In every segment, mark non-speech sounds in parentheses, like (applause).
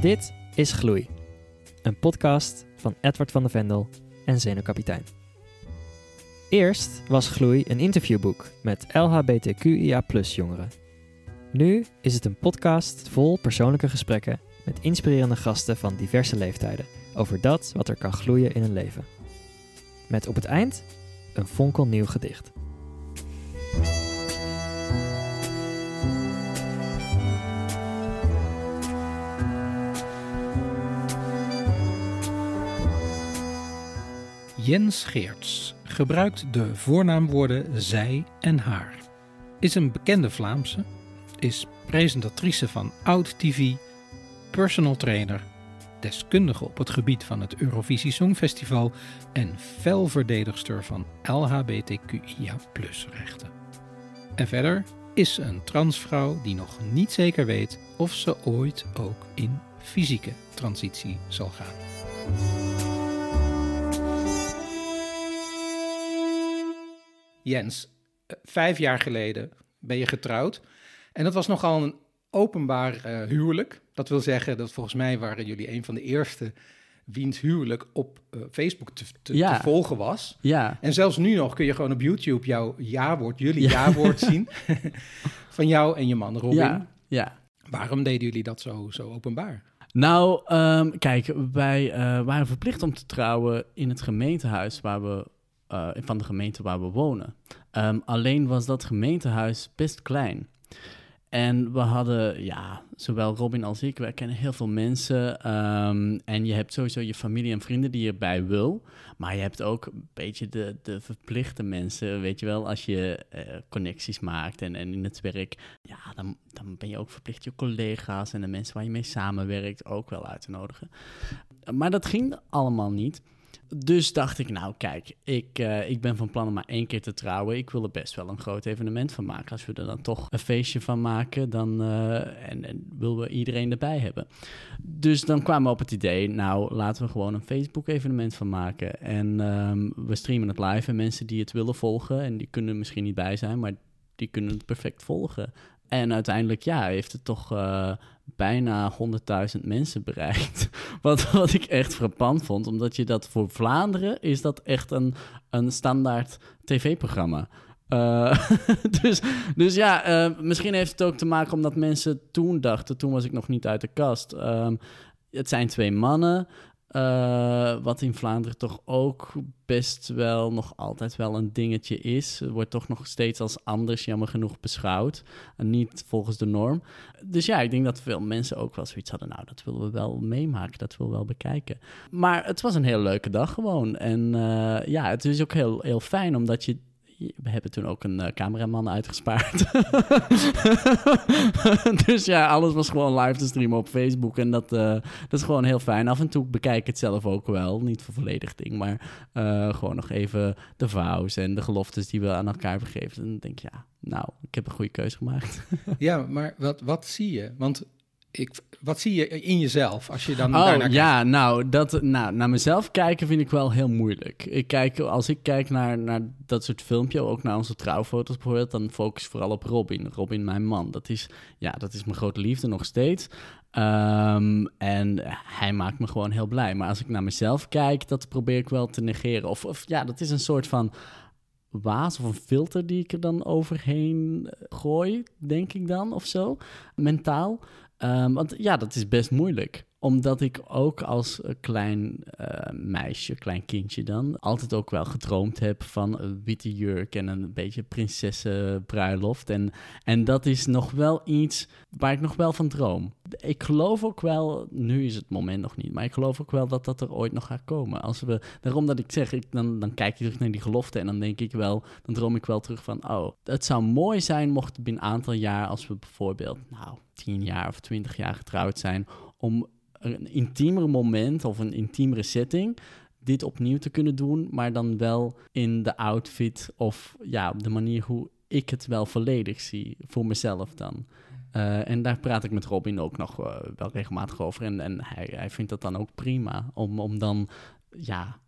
Dit is Gloei, een podcast van Edward van de Vendel en Zenuwkapitein. Eerst was Gloei een interviewboek met LHBTQIA jongeren. Nu is het een podcast vol persoonlijke gesprekken met inspirerende gasten van diverse leeftijden over dat wat er kan gloeien in een leven. Met op het eind een fonkelnieuw gedicht. Jens Geerts gebruikt de voornaamwoorden zij en haar. Is een bekende Vlaamse, is presentatrice van Oud TV, personal trainer, deskundige op het gebied van het Eurovisie Songfestival en felverdedigster van LHBTQIA rechten. En verder is ze een transvrouw die nog niet zeker weet of ze ooit ook in fysieke transitie zal gaan. Jens, eh, vijf jaar geleden ben je getrouwd. En dat was nogal een openbaar uh, huwelijk. Dat wil zeggen dat volgens mij waren jullie een van de eerste wiens huwelijk op uh, Facebook te, te, Ja. te volgen was. Ja, En zelfs nu nog kun je gewoon op YouTube jouw ja-woord, jullie ja-woord (laughs) zien. van jou en je man Robin. ja, ja. Waarom deden jullie dat zo, zo openbaar? Nou, ehm, kijk, wij eh, waren verplicht om te trouwen in het gemeentehuis waar we, eh, van de gemeente waar we wonen. Ehm, alleen was dat gemeentehuis best klein. En we hadden, ja, zowel Robin als ik, wij kennen heel veel mensen. ehm, en je hebt sowieso je familie en vrienden die je erbij wil. Maar je hebt ook een beetje de, de verplichte mensen, weet je wel. Als je eh, connecties maakt en, en in het werk, ja, dan, dan ben je ook verplicht je collega's en de mensen waar je mee samenwerkt ook wel uit te nodigen. Maar dat ging allemaal niet. Dus dacht ik, nou kijk, ik, eh, ik ben van plan om maar één keer te trouwen. Ik wil er best wel een groot evenement van maken. Als we er dan toch een feestje van maken, dan eh, en, en willen we iedereen erbij hebben. Dus dan kwamen we op het idee, nou laten we gewoon een Facebook-evenement van maken. En ehm, we streamen het live en mensen die het willen volgen, en die kunnen er misschien niet bij zijn, maar die kunnen het perfect volgen. En uiteindelijk, ja, heeft het toch eh, bijna 100.000 mensen bereikt. (laughs) Wat, wat ik echt frappant vond, omdat je dat voor Vlaanderen is dat echt een, een standaard tv-programma. Eh, (laughs) dus, dus ja, eh, misschien heeft het ook te maken omdat mensen toen dachten, toen was ik nog niet uit de kast. ehm, het zijn twee mannen, eh, wat in Vlaanderen toch ook best wel nog altijd wel een dingetje is. Wordt toch nog steeds als anders, jammer genoeg, beschouwd. En niet volgens de norm. Dus ja, ik denk dat veel mensen ook wel zoiets hadden. Nou, dat willen we wel meemaken, dat willen we wel bekijken. Maar het was een heel leuke dag gewoon. En eh, ja, het is ook heel, heel fijn, omdat je... We hebben toen ook een eh, cameraman uitgespaard. (laughs) dus ja, alles was gewoon live te streamen op Facebook. En dat, eh, dat is gewoon heel fijn. Af en toe bekijk ik het zelf ook wel. Niet voor volledig ding, maar eh, gewoon nog even de vows en de geloftes die we aan elkaar hebben gegeven. En denk ik, ja, nou, ik heb een goede keuze gemaakt. Ja, maar wat, wat zie je? Want ik, wat zie je in jezelf als je dan Oh daarnaar ja, nou, dat, nou, naar mezelf kijken vind ik wel heel moeilijk. Ik kijk, als ik kijk naar, naar dat soort filmpje, ook naar onze trouwfoto's bijvoorbeeld, dan focus ik vooral op Robin. Robin, mijn man. Dat is, ja, dat is mijn grote liefde nog steeds. Ehm, en hij maakt me gewoon heel blij. Maar als ik naar mezelf kijk, dat probeer ik wel te negeren. Of, of ja, dat is een soort van waas of een filter die ik er dan overheen gooi, denk ik dan, of zo, mentaal. Ehm, want ja, dat is best moeilijk. Omdat ik ook als eh, klein eh, meisje, klein kindje dan, altijd ook wel gedroomd heb van een witte jurk en een beetje prinsessenbruiloft. En, en dat is nog wel iets waar ik nog wel van droom. Ik geloof ook wel, nu is het moment nog niet, maar ik geloof ook wel dat dat er ooit nog gaat komen. Als we, daarom dat ik zeg, ik, dan, dan kijk ik terug naar die gelofte en dan denk ik wel, dan droom ik wel terug van, oh, het zou mooi zijn mocht binnen een aantal jaar, als we bijvoorbeeld, nou, tien jaar of twintig jaar getrouwd zijn, om een intiemer moment of een intiemere setting dit opnieuw te kunnen doen, maar dan wel in de outfit of ja, op de manier hoe ik het wel volledig zie voor mezelf dan. Eh, en daar praat ik met Robin ook nog eh, wel regelmatig over. En, en hij, hij vindt dat dan ook prima om, om dan ja,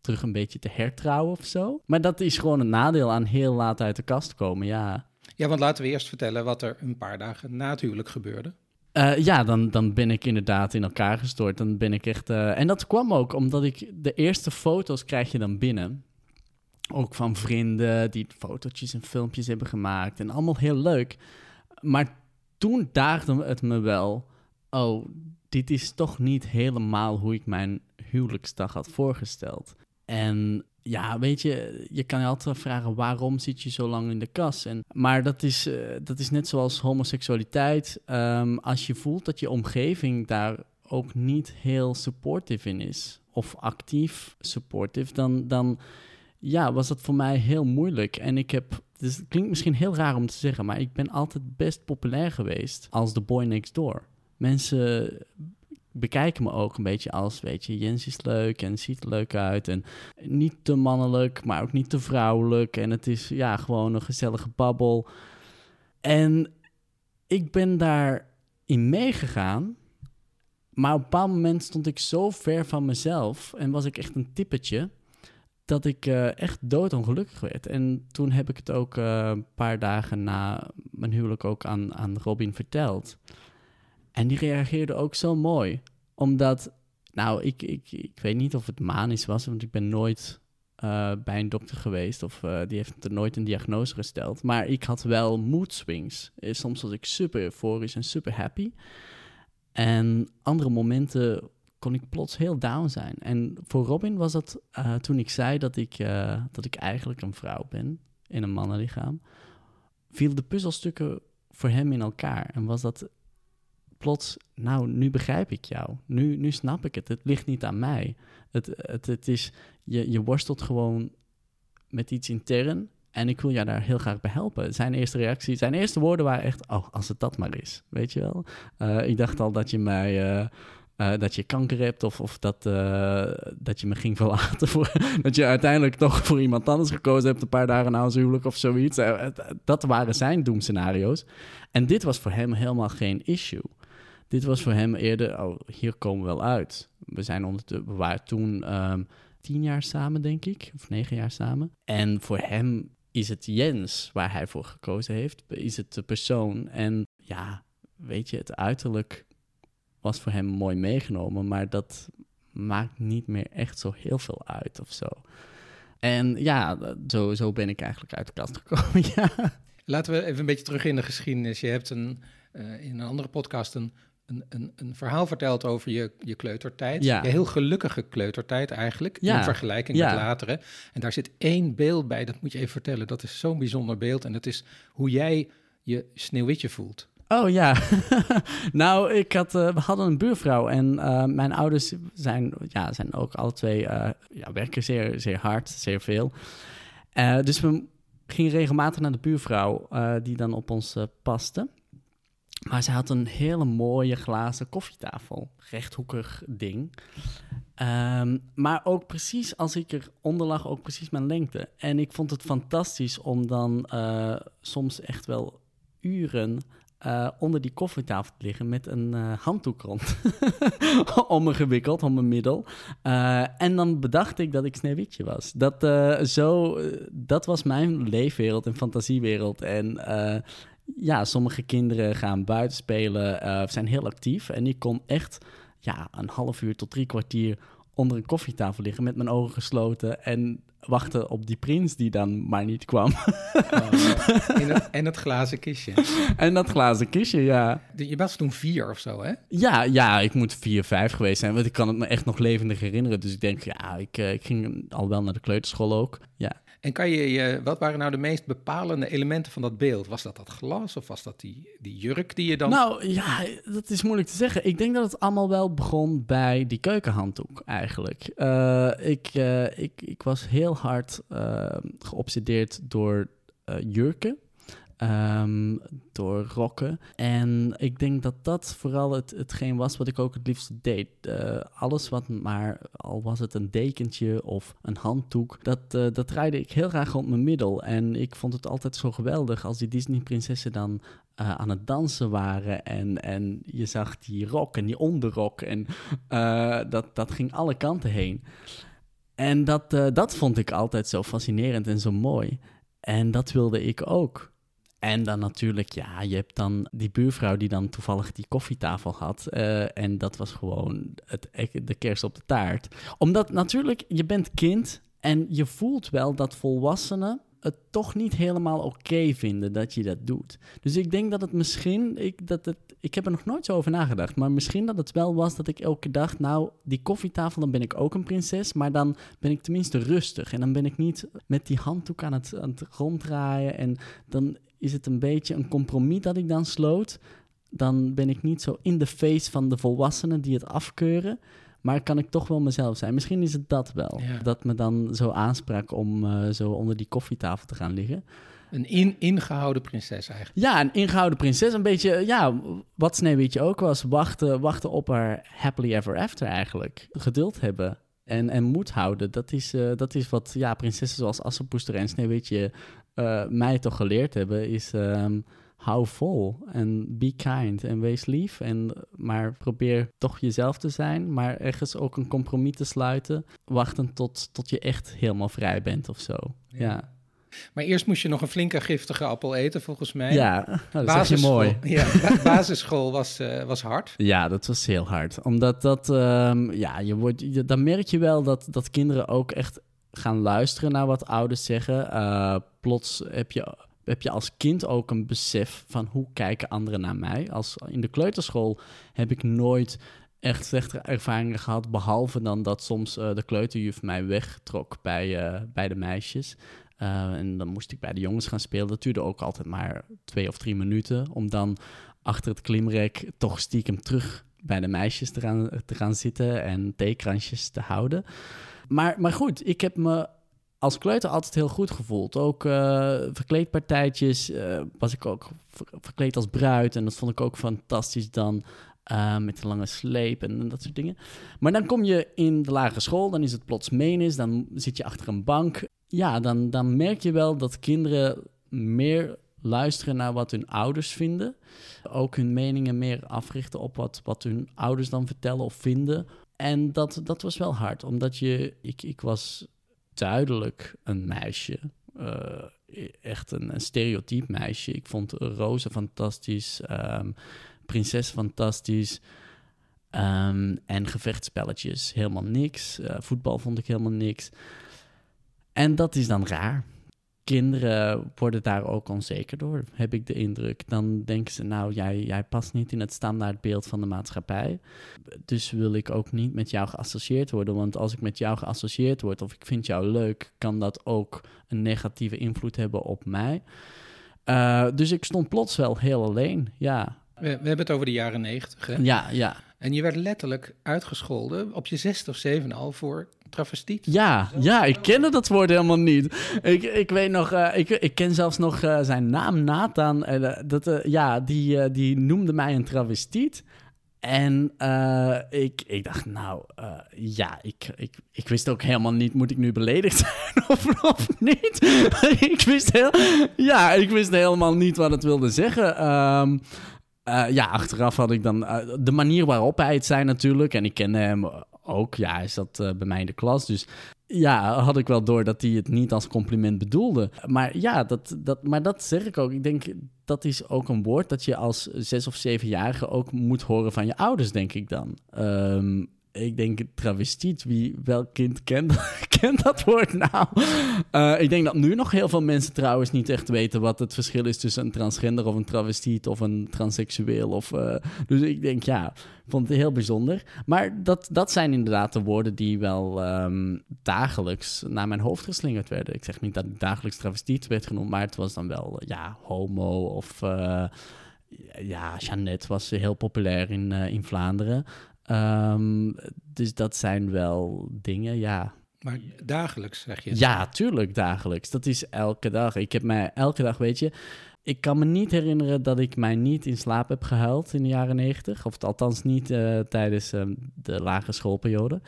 terug een beetje te hertrouwen of zo. Maar dat is gewoon een nadeel aan heel laat uit de kast komen, ja. Ja, want laten we eerst vertellen wat er een paar dagen na het huwelijk gebeurde. Eh, ja, dan, dan ben ik inderdaad in elkaar gestort. Dan ben ik echt. eh, en dat kwam ook omdat ik de eerste foto's krijg je dan binnen. Ook van vrienden die fotootjes en filmpjes hebben gemaakt. En allemaal heel leuk. Maar toen daagde het me wel. Oh, dit is toch niet helemaal hoe ik mijn huwelijksdag had voorgesteld. En ja, weet je, je kan je altijd vragen waarom zit je zo lang in de kas. En, maar dat is, eh, dat is net zoals homoseksualiteit. Ehm, als je voelt dat je omgeving daar ook niet heel supportive in is, of actief supportive, dan, dan ja, was dat voor mij heel moeilijk. En ik heb, dus het klinkt misschien heel raar om te zeggen, maar ik ben altijd best populair geweest als de boy next door. Mensen bekijken me ook een beetje als, weet je, Jens is leuk en ziet er leuk uit. En niet te mannelijk, maar ook niet te vrouwelijk. En het is ja, gewoon een gezellige babbel. En ik ben daarin meegegaan. Maar op een bepaald moment stond ik zo ver van mezelf en was ik echt een typetje dat ik eh, echt doodongelukkig werd. En toen heb ik het ook eh, een paar dagen na mijn huwelijk ook aan, aan Robin verteld. En die reageerde ook zo mooi. Omdat, nou, ik, ik, ik weet niet of het manisch was, want ik ben nooit eh, bij een dokter geweest. Of eh, die heeft er nooit een diagnose gesteld. Maar ik had wel mood swings. Eh, Soms was ik super euforisch en super happy. En andere momenten kon ik plots heel down zijn. En voor Robin was dat toen ik zei dat ik, dat ik eigenlijk een vrouw ben in een mannenlichaam, viel de puzzelstukken voor hem in elkaar. En was dat plots, nou, nu begrijp ik jou. Nu, nu snap ik het. Het ligt niet aan mij. Het, het, het is, je, je worstelt gewoon met iets intern. En ik wil jou daar heel graag bij helpen. Zijn eerste reactie, zijn eerste woorden waren echt: Oh, als het dat maar is. Weet je wel? Eh, ik dacht al dat je mij. eh, eh, dat je kanker hebt of, of dat, dat je me ging verlaten. Voor, (laughs) dat je uiteindelijk toch voor iemand anders gekozen hebt een paar dagen na ons huwelijk of zoiets. Dat waren zijn doemscenario's. En dit was voor hem helemaal geen issue. Dit was voor hem eerder, oh, hier komen we wel uit. We, zijn onder we waren toen ehm, tien jaar samen, denk ik, of negen jaar samen. En voor hem is het Jens waar hij voor gekozen heeft, is het de persoon. En ja, weet je, het uiterlijk was voor hem mooi meegenomen, maar dat maakt niet meer echt zo heel veel uit of zo. En ja, zo, zo ben ik eigenlijk uit de kast gekomen, (laughs) ja. Laten we even een beetje terug in de geschiedenis. Je hebt een, eh, in een andere podcast een, een, een, een verhaal verteld over je, je kleutertijd. Ja. Je heel gelukkige kleutertijd eigenlijk, Ja. in vergelijking Ja. met latere. En daar zit één beeld bij, dat moet je even vertellen. Dat is zo'n bijzonder beeld en dat is hoe jij je sneeuwwitje voelt. Oh ja, (laughs) nou, ik had, eh, we hadden een buurvrouw en eh, mijn ouders zijn, ja, zijn ook alle twee, eh, ja, werken zeer, zeer hard, zeer veel. Dus we gingen regelmatig naar de buurvrouw die dan op ons paste. Maar ze had een hele mooie glazen koffietafel, rechthoekig ding. Ehm, maar ook precies als ik eronder lag, ook precies mijn lengte. En ik vond het fantastisch om dan eh, soms echt wel uren eh, onder die koffietafel te liggen met een eh, handdoek rond. (laughs) om me gewikkeld, om mijn middel. En dan bedacht ik dat ik Sneeuwwitje was. Dat, zo, dat was mijn leefwereld en fantasiewereld. En ja, sommige kinderen gaan buiten spelen, eh, zijn heel actief. En ik kon echt ja, een half uur tot drie kwartier onder een koffietafel liggen met mijn ogen gesloten en wachten op die prins die dan maar niet kwam. en, het, en het glazen kistje. (laughs) en dat glazen kistje, ja. Je was toen vier of zo, hè? Ja, ja, ik moet vier, vijf geweest zijn, want ik kan het me echt nog levendig herinneren. Dus ik denk, ja, ik, eh, ik ging al wel naar de kleuterschool ook. Ja. En kan je, je, wat waren nou de meest bepalende elementen van dat beeld? Was dat dat glas of was dat die, die jurk die je dan... Nou ja, dat is moeilijk te zeggen. Ik denk dat het allemaal wel begon bij die keukenhanddoek eigenlijk. Eh, ik, eh, ik, ik was heel hard eh, geobsedeerd door jurken. Ehm, door rokken. En ik denk dat dat vooral het, hetgeen was wat ik ook het liefste deed. Eh, alles wat maar, al was het een dekentje of een handdoek, dat, eh, dat draaide ik heel graag rond mijn middel. En ik vond het altijd zo geweldig als die Disney-prinsessen dan eh, aan het dansen waren. En, en je zag die rok en die onderrok. En dat, dat ging alle kanten heen. En dat, dat vond ik altijd zo fascinerend en zo mooi. En dat wilde ik ook. En dan natuurlijk, ja, je hebt dan die buurvrouw die dan toevallig die koffietafel had. eh, en dat was gewoon het, de kerst op de taart. Omdat natuurlijk, je bent kind en je voelt wel dat volwassenen het toch niet helemaal oké vinden dat je dat doet. Dus ik denk dat het misschien, ik, dat het, ik heb er nog nooit zo over nagedacht, maar misschien dat het wel was dat ik elke dag, nou, die koffietafel, dan ben ik ook een prinses, maar dan ben ik tenminste rustig. En dan ben ik niet met die handdoek aan het, aan het ronddraaien en dan is het een beetje een compromis dat ik dan sloot. Dan ben ik niet zo in de face van de volwassenen die het afkeuren. Maar kan ik toch wel mezelf zijn. Misschien is het dat wel. Ja. Dat me dan zo aansprak om eh, zo onder die koffietafel te gaan liggen. Een in, ingehouden prinses eigenlijk. Ja, een ingehouden prinses. Een beetje, ja, wat Sneeuwwitje ook was. Wachten, wachten op haar happily ever after eigenlijk. Geduld hebben. En, en moed houden. Dat is, eh, dat is wat ja, prinsessen zoals Assepoester en Sneeuwwitje eh, mij toch geleerd hebben. Is ehm, hou vol en be kind en wees lief. En, maar probeer toch jezelf te zijn. Maar ergens ook een compromis te sluiten. Wachten tot, tot je echt helemaal vrij bent of zo. Ja, Maar eerst moest je nog een flinke giftige appel eten, volgens mij. ja. (laughs) Dat je basisschool, mooi. (laughs) Ja, ba- basisschool was, eh, was hard. Ja, dat was heel hard. Omdat dat, ehm, ja, je wordt, je- dan merk je wel dat, dat kinderen ook echt gaan luisteren naar wat ouders zeggen. Eh, plots heb je, heb je als kind ook een besef van hoe kijken anderen naar mij. Als, in de kleuterschool heb ik nooit echt slechte ervaringen gehad, behalve dan dat soms eh, de kleuterjuf mij wegtrok bij, eh, bij de meisjes. En dan moest ik bij de jongens gaan spelen. Dat duurde ook altijd maar twee of drie minuten. Om dan achter het klimrek toch stiekem terug bij de meisjes te gaan, te gaan zitten en theekransjes te houden. Maar, maar goed, ik heb me als kleuter altijd heel goed gevoeld. Ook eh, verkleedpartijtjes eh, was ik ook ver- verkleed als bruid. En dat vond ik ook fantastisch dan. eh, met een lange sleep en dat soort dingen. Maar dan kom je in de lagere school, dan is het plots menis, dan zit je achter een bank. Ja, dan, dan merk je wel dat kinderen meer luisteren naar wat hun ouders vinden. Ook hun meningen meer africhten op wat, wat hun ouders dan vertellen of vinden. En dat, dat was wel hard, omdat je, ik, ik was duidelijk een meisje. Eh, echt een, een stereotyp meisje. Ik vond Roze fantastisch, ehm, Prinses fantastisch. ehm, en gevechtspelletjes, helemaal niks. Eh, voetbal vond ik helemaal niks. En dat is dan raar. Kinderen worden daar ook onzeker door, heb ik de indruk. Dan denken ze, nou, jij, jij past niet in het standaardbeeld van de maatschappij. Dus wil ik ook niet met jou geassocieerd worden. Want als ik met jou geassocieerd word of ik vind jou leuk, kan dat ook een negatieve invloed hebben op mij. Eh, dus ik stond plots wel heel alleen. Ja, We, we hebben het over de jaren negentig. ja, ja. En je werd letterlijk uitgescholden op je zesde of zevende al voor travestiet. Ja, ja, ik kende dat woord helemaal niet. Ik, ik weet nog, eh, ik, ik ken zelfs nog eh, zijn naam, Nathan. eh, dat, ja, die, die noemde mij een travestiet. En ik, ik dacht, nou, ja, ik, ik, ik wist ook helemaal niet, moet ik nu beledigd (laughs) zijn of, of niet? (laughs) ik wist heel, ja, ik wist helemaal niet wat het wilde zeggen. Ehm, eh, ja, achteraf had ik dan de manier waarop hij het zei natuurlijk. En ik kende hem ook. Ja, hij zat eh, bij mij in de klas. Dus ja, had ik wel door dat hij het niet als compliment bedoelde. Maar ja, dat, dat, maar dat zeg ik ook. Ik denk, dat is ook een woord dat je als zes- of zevenjarige ook moet horen van je ouders, denk ik dan. Ehm, ik denk travestiet, wie, welk kind kent, (laughs) kent dat woord nou? Eh, ik denk dat nu nog heel veel mensen trouwens niet echt weten wat het verschil is tussen een transgender of een travestiet of een transseksueel. Of, eh, dus ik denk, ja, ik vond het heel bijzonder. Maar dat, dat zijn inderdaad de woorden die wel ehm, dagelijks naar mijn hoofd geslingerd werden. Ik zeg niet dat ik dagelijks travestiet werd genoemd, maar het was dan wel, ja, homo of... eh, ja, Jeannette was heel populair in, in Vlaanderen. Ehm, dus dat zijn wel dingen, ja. Maar dagelijks, zeg je. Ja, tuurlijk, dagelijks. Dat is elke dag. Ik heb mij elke dag, weet je... Ik kan me niet herinneren dat ik mij niet in slaap heb gehuild in de jaren negentig. Of althans niet eh, tijdens eh, de lagere schoolperiode.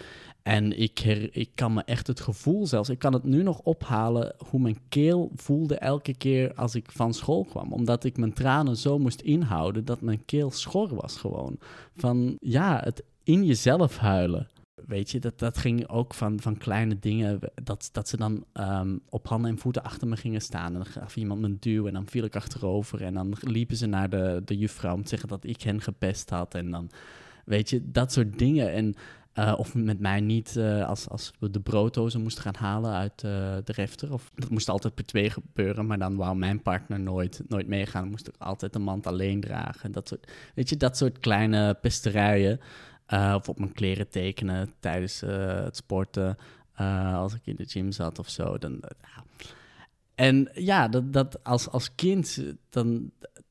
En ik, her- ik kan me echt het gevoel zelfs... Ik kan het nu nog ophalen hoe mijn keel voelde elke keer als ik van school kwam. Omdat ik mijn tranen zo moest inhouden dat mijn keel schor was gewoon. Van ja, het in jezelf huilen. weet je, dat, dat ging ook van, van kleine dingen. Dat, dat ze dan ehm, op handen en voeten achter me gingen staan. En dan gaf iemand me een duw en dan viel ik achterover. En dan liepen ze naar de, de juffrouw om te zeggen dat ik hen gepest had. En dan, weet je, dat soort dingen. En eh, of met mij niet uh, als, als we de brooddozen moesten gaan halen uit uh, de refter. Of, dat moest altijd per twee gebeuren, maar dan wou mijn partner nooit, nooit meegaan. Moest ik altijd de mand alleen dragen. Dat soort, weet je, dat soort kleine pesterijen. Of op mijn kleren tekenen tijdens het sporten. als ik in de gym zat of zo. Dan, En ja, dat, dat als, als kind, dan,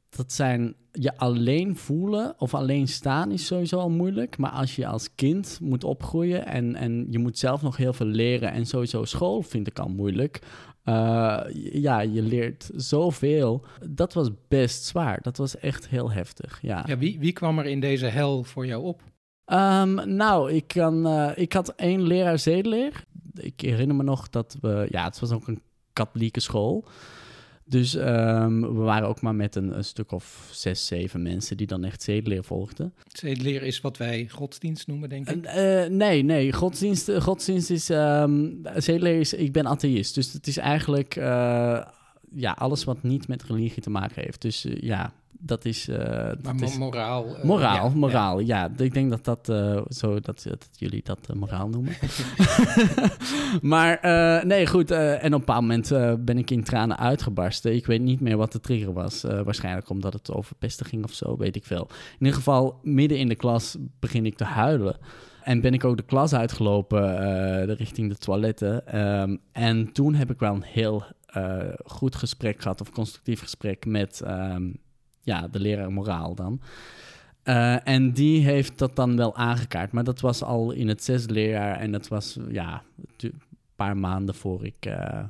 dat zijn je alleen voelen of alleen staan is sowieso al moeilijk. Maar als je als kind moet opgroeien en, en je moet zelf nog heel veel leren en sowieso school vind ik al moeilijk. Ja, je leert zoveel. Dat was best zwaar. Dat was echt heel heftig. Ja. ja wie, wie kwam er in deze hel voor jou op? Um, nou, ik, kan, uh, ik had één leraar zedeleer. Ik herinner me nog dat we... Ja, het was ook een katholieke school. Dus um, we waren ook maar met een, een, stuk of zes, zeven mensen die dan echt zedeleer volgden. Zedeleer is wat wij godsdienst noemen, denk ik? Uh, nee, nee. Godsdienst, godsdienst is... Um, zedeleer is... Ik ben atheïst. Dus het is eigenlijk... Uh, ja, alles wat niet met religie te maken heeft. Dus ja, dat is... Maar dat is moraal... Uh, moraal, ja, moraal, ja. ja. Ik denk dat dat uh, zo... Dat, dat jullie dat moraal noemen. (laughs) (laughs) maar nee, goed. en op een bepaald moment ben ik in tranen uitgebarsten. Ik weet niet meer wat de trigger was. waarschijnlijk omdat het over pesten ging of zo, weet ik veel. In ieder geval, midden in de klas begin ik te huilen. En ben ik ook de klas uitgelopen richting de toiletten. Um, en toen heb ik wel een heel goed gesprek gehad, of constructief gesprek met... Um, ja, de leraar moraal dan. Uh, en die heeft dat dan wel aangekaart. Maar dat was al in het zesde leerjaar. En dat was ja, een paar maanden voor ik uh,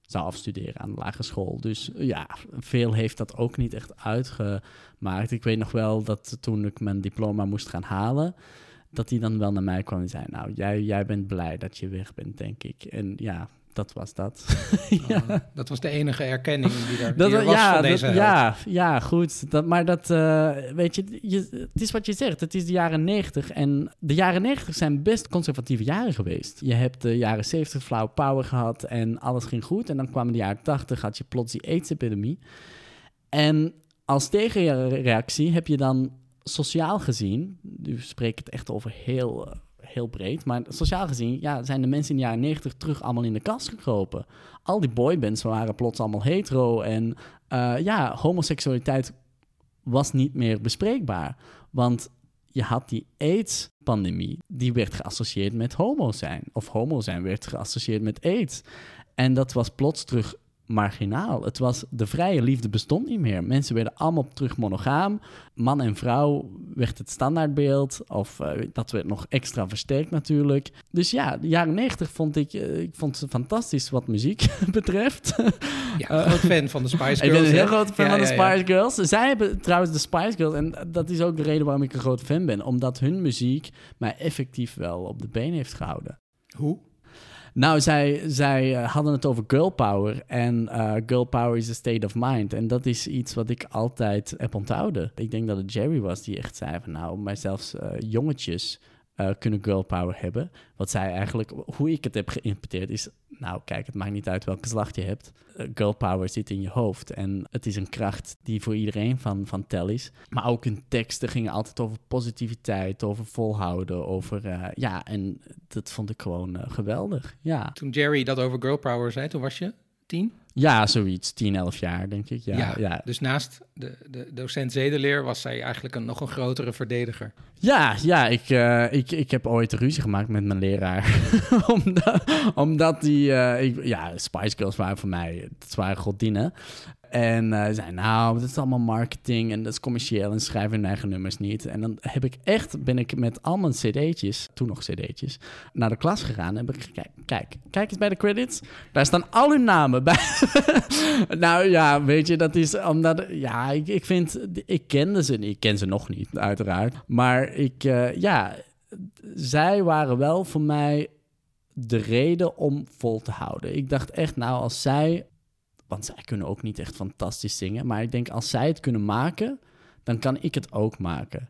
zou afstuderen aan de lagere school. Dus ja, veel heeft dat ook niet echt uitgemaakt. Ik weet nog wel dat toen ik mijn diploma moest gaan halen... dat hij dan wel naar mij kwam en zei... nou, jij, jij bent blij dat je weg bent, denk ik. En ja, dat was dat. (laughs) ja. Dat was de enige erkenning die er, (laughs) dat, die er was ja, van deze dat, ja, ja, goed. Dat, maar dat, uh, weet je, je, het is wat je zegt. Het is de jaren negentig. En de jaren negentig zijn best conservatieve jaren geweest. Je hebt de jaren zeventig flauw power gehad en alles ging goed. En dan kwamen de jaren tachtig, had je plots die AIDS-epidemie. En als tegenreactie heb je dan sociaal gezien... Nu spreek het echt over heel heel breed. Maar sociaal gezien ja, zijn de mensen in de jaren 90 terug allemaal in de kast gekropen. Al die boybands waren plots allemaal hetero. En uh, ja, homoseksualiteit was niet meer bespreekbaar. Want je had die AIDS-pandemie, die werd geassocieerd met homo zijn. Of homo zijn werd geassocieerd met AIDS. En dat was plots terug marginaal. Het was, de vrije liefde bestond niet meer. Mensen werden allemaal terug monogaam. Man en vrouw werd het standaardbeeld. Of uh, dat werd nog extra versterkt natuurlijk. Dus ja, de jaren negentig vond ik, uh, ik vond het fantastisch wat muziek (laughs) betreft. ja, groot fan van de Spice Girls. (laughs) ik ben een heel groot fan ja, van de ja, Spice Girls. Zij hebben trouwens de Spice Girls. En dat is ook de reden waarom ik een groot fan ben. Omdat hun muziek mij effectief wel op de been heeft gehouden. Hoe? Nou, zij, zij uh, hadden het over girl power. En uh, girl power is a state of mind. En dat is iets wat ik altijd heb onthouden. Ik denk dat het Jerry was die echt zei van... nou, maar zelfs uh, jongetjes kunnen girl power hebben. Wat zij eigenlijk... Hoe ik het heb geïnterpreteerd is... nou, kijk, het maakt niet uit welke geslacht je hebt. girl power zit in je hoofd. En het is een kracht die voor iedereen van, van tel is. Maar ook hun teksten gingen altijd over positiviteit... over volhouden, over... ja, en dat vond ik gewoon geweldig, ja. Toen Jerry dat over girl power zei, toen was je tien? Ja, zoiets. 10, 11 jaar, denk ik. Ja, ja, ja. Dus naast de, de docent zedeleer was zij eigenlijk een nog een grotere verdediger. Ja, ja ik, uh, ik, ik heb ooit ruzie gemaakt met mijn leraar. (laughs) omdat, omdat die... Uh, ik, ja, Spice Girls waren voor mij... Het waren godinnen. En uh, zei, nou, dat is allemaal marketing en dat is commercieel en schrijven hun eigen nummers niet. En dan heb ik echt, ben ik met al mijn cd'tjes, toen nog cd'tjes, naar de klas gegaan en heb ik gekeken, kijk, kijk eens bij de credits. Daar staan al hun namen bij. (laughs) nou ja, weet je, dat is omdat, ja, ik, ik vind, ik kende ze niet. Ik ken ze nog niet, uiteraard. Maar ik, uh, ja, zij waren wel voor mij de reden om vol te houden. Ik dacht echt, nou, als zij want zij kunnen ook niet echt fantastisch zingen. Maar ik denk, als zij het kunnen maken, dan kan ik het ook maken.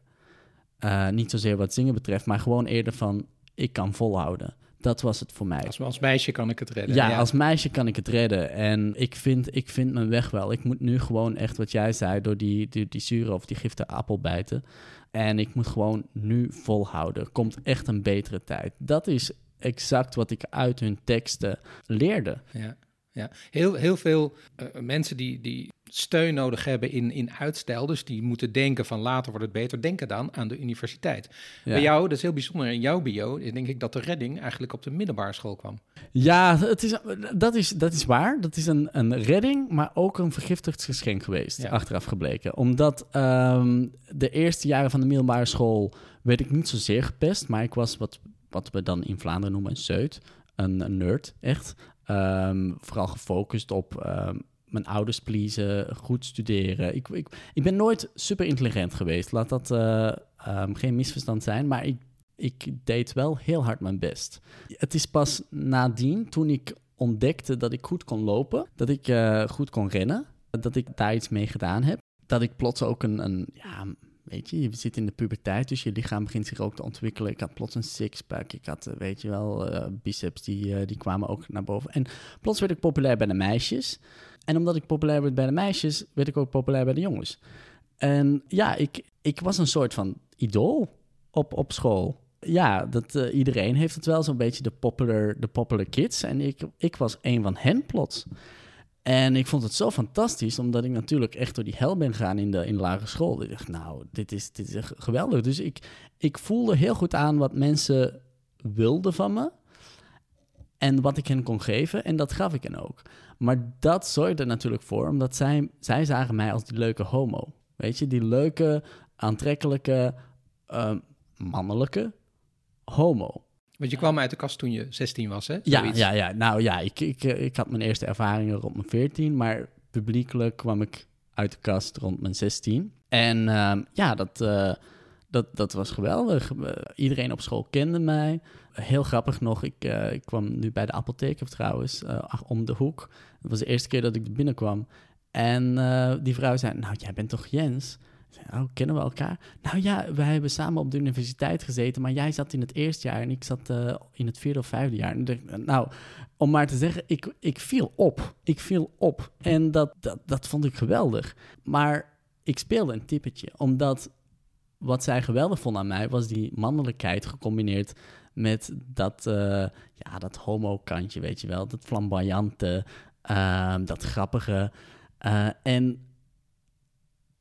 Uh, niet zozeer wat zingen betreft, maar gewoon eerder van... ik kan volhouden. Dat was het voor mij. Als, als meisje kan ik het redden. Ja, als meisje kan ik het redden. En ik vind, ik vind mijn weg wel. Ik moet nu gewoon echt, wat jij zei, door die, die, die zure of die giftige appel bijten. En ik moet gewoon nu volhouden. Komt echt een betere tijd. Dat is exact wat ik uit hun teksten leerde. Ja, ja. Heel, heel veel eh, mensen die, die steun nodig hebben in, in uitstel, dus die moeten denken van later wordt het beter, denken dan aan de universiteit. Ja. Bij jou, dat is heel bijzonder, in jouw bio, denk ik dat de redding eigenlijk op de middelbare school kwam. Ja, het is, dat, is, dat is waar. Dat is een, een redding, maar ook een vergiftigd geschenk geweest, Ja. achteraf gebleken. Omdat ehm, de eerste jaren van de middelbare school werd ik niet zozeer gepest, maar ik was wat, wat we dan in Vlaanderen noemen een een, een nerd, echt. Ehm, vooral gefocust op ehm, mijn ouders pleasen, goed studeren. Ik, ik, ik ben nooit super intelligent geweest, laat dat eh, ehm, geen misverstand zijn, maar ik, ik deed wel heel hard mijn best. Het is pas nadien, toen ik ontdekte dat ik goed kon lopen, dat ik eh, goed kon rennen, dat ik daar iets mee gedaan heb, dat ik plots ook een, een ja, weet je, je zit in de puberteit, dus je lichaam begint zich ook te ontwikkelen. Ik had plots een sixpack, ik had, eh, weet je wel, eh, biceps, die, eh, die kwamen ook naar boven. En plots werd ik populair bij de meisjes. En omdat ik populair werd bij de meisjes, werd ik ook populair bij de jongens. En ja, ik, ik was een soort van idool op, op school. Ja, dat, iedereen heeft het wel zo'n beetje de popular, de popular kids. En ik, ik was een van hen plots. En ik vond het zo fantastisch, omdat ik natuurlijk echt door die hel ben gegaan in de, in lagere school. Ik dacht, nou, dit is, dit is echt geweldig. Dus ik, ik voelde heel goed aan wat mensen wilden van me. En wat ik hen kon geven. En dat gaf ik hen ook. Maar dat zorgde er natuurlijk voor, omdat zij, zij zagen mij als die leuke homo. Weet je, die leuke, aantrekkelijke, ehm, mannelijke homo. Want je kwam uit de kast toen je 16 was, hè? Ja, Zoiets. ja, ja, nou ja, ik, ik, eh, ik had mijn eerste ervaringen rond mijn 14, maar publiekelijk kwam ik uit de kast rond mijn 16. En ehm, ja, dat, eh, dat, dat was geweldig. Eh, iedereen op school kende mij. Heel grappig nog, ik, ik kwam nu bij de apotheker trouwens, om de hoek. Dat was de eerste keer dat ik er binnenkwam. En die vrouw zei, nou, jij bent toch Jens? Oh, kennen we elkaar? Nou ja, wij hebben samen op de universiteit gezeten, maar jij zat in het eerste jaar en ik zat eh, in het vierde of vijfde jaar. Nou, om maar te zeggen, ik, ik viel op. Ik viel op. En dat, dat, dat vond ik geweldig. Maar ik speelde een typetje, omdat wat zij geweldig vond aan mij was die mannelijkheid gecombineerd met dat, eh, ja, dat homo-kantje, weet je wel. Dat flamboyante, ehm, dat grappige. Eh, en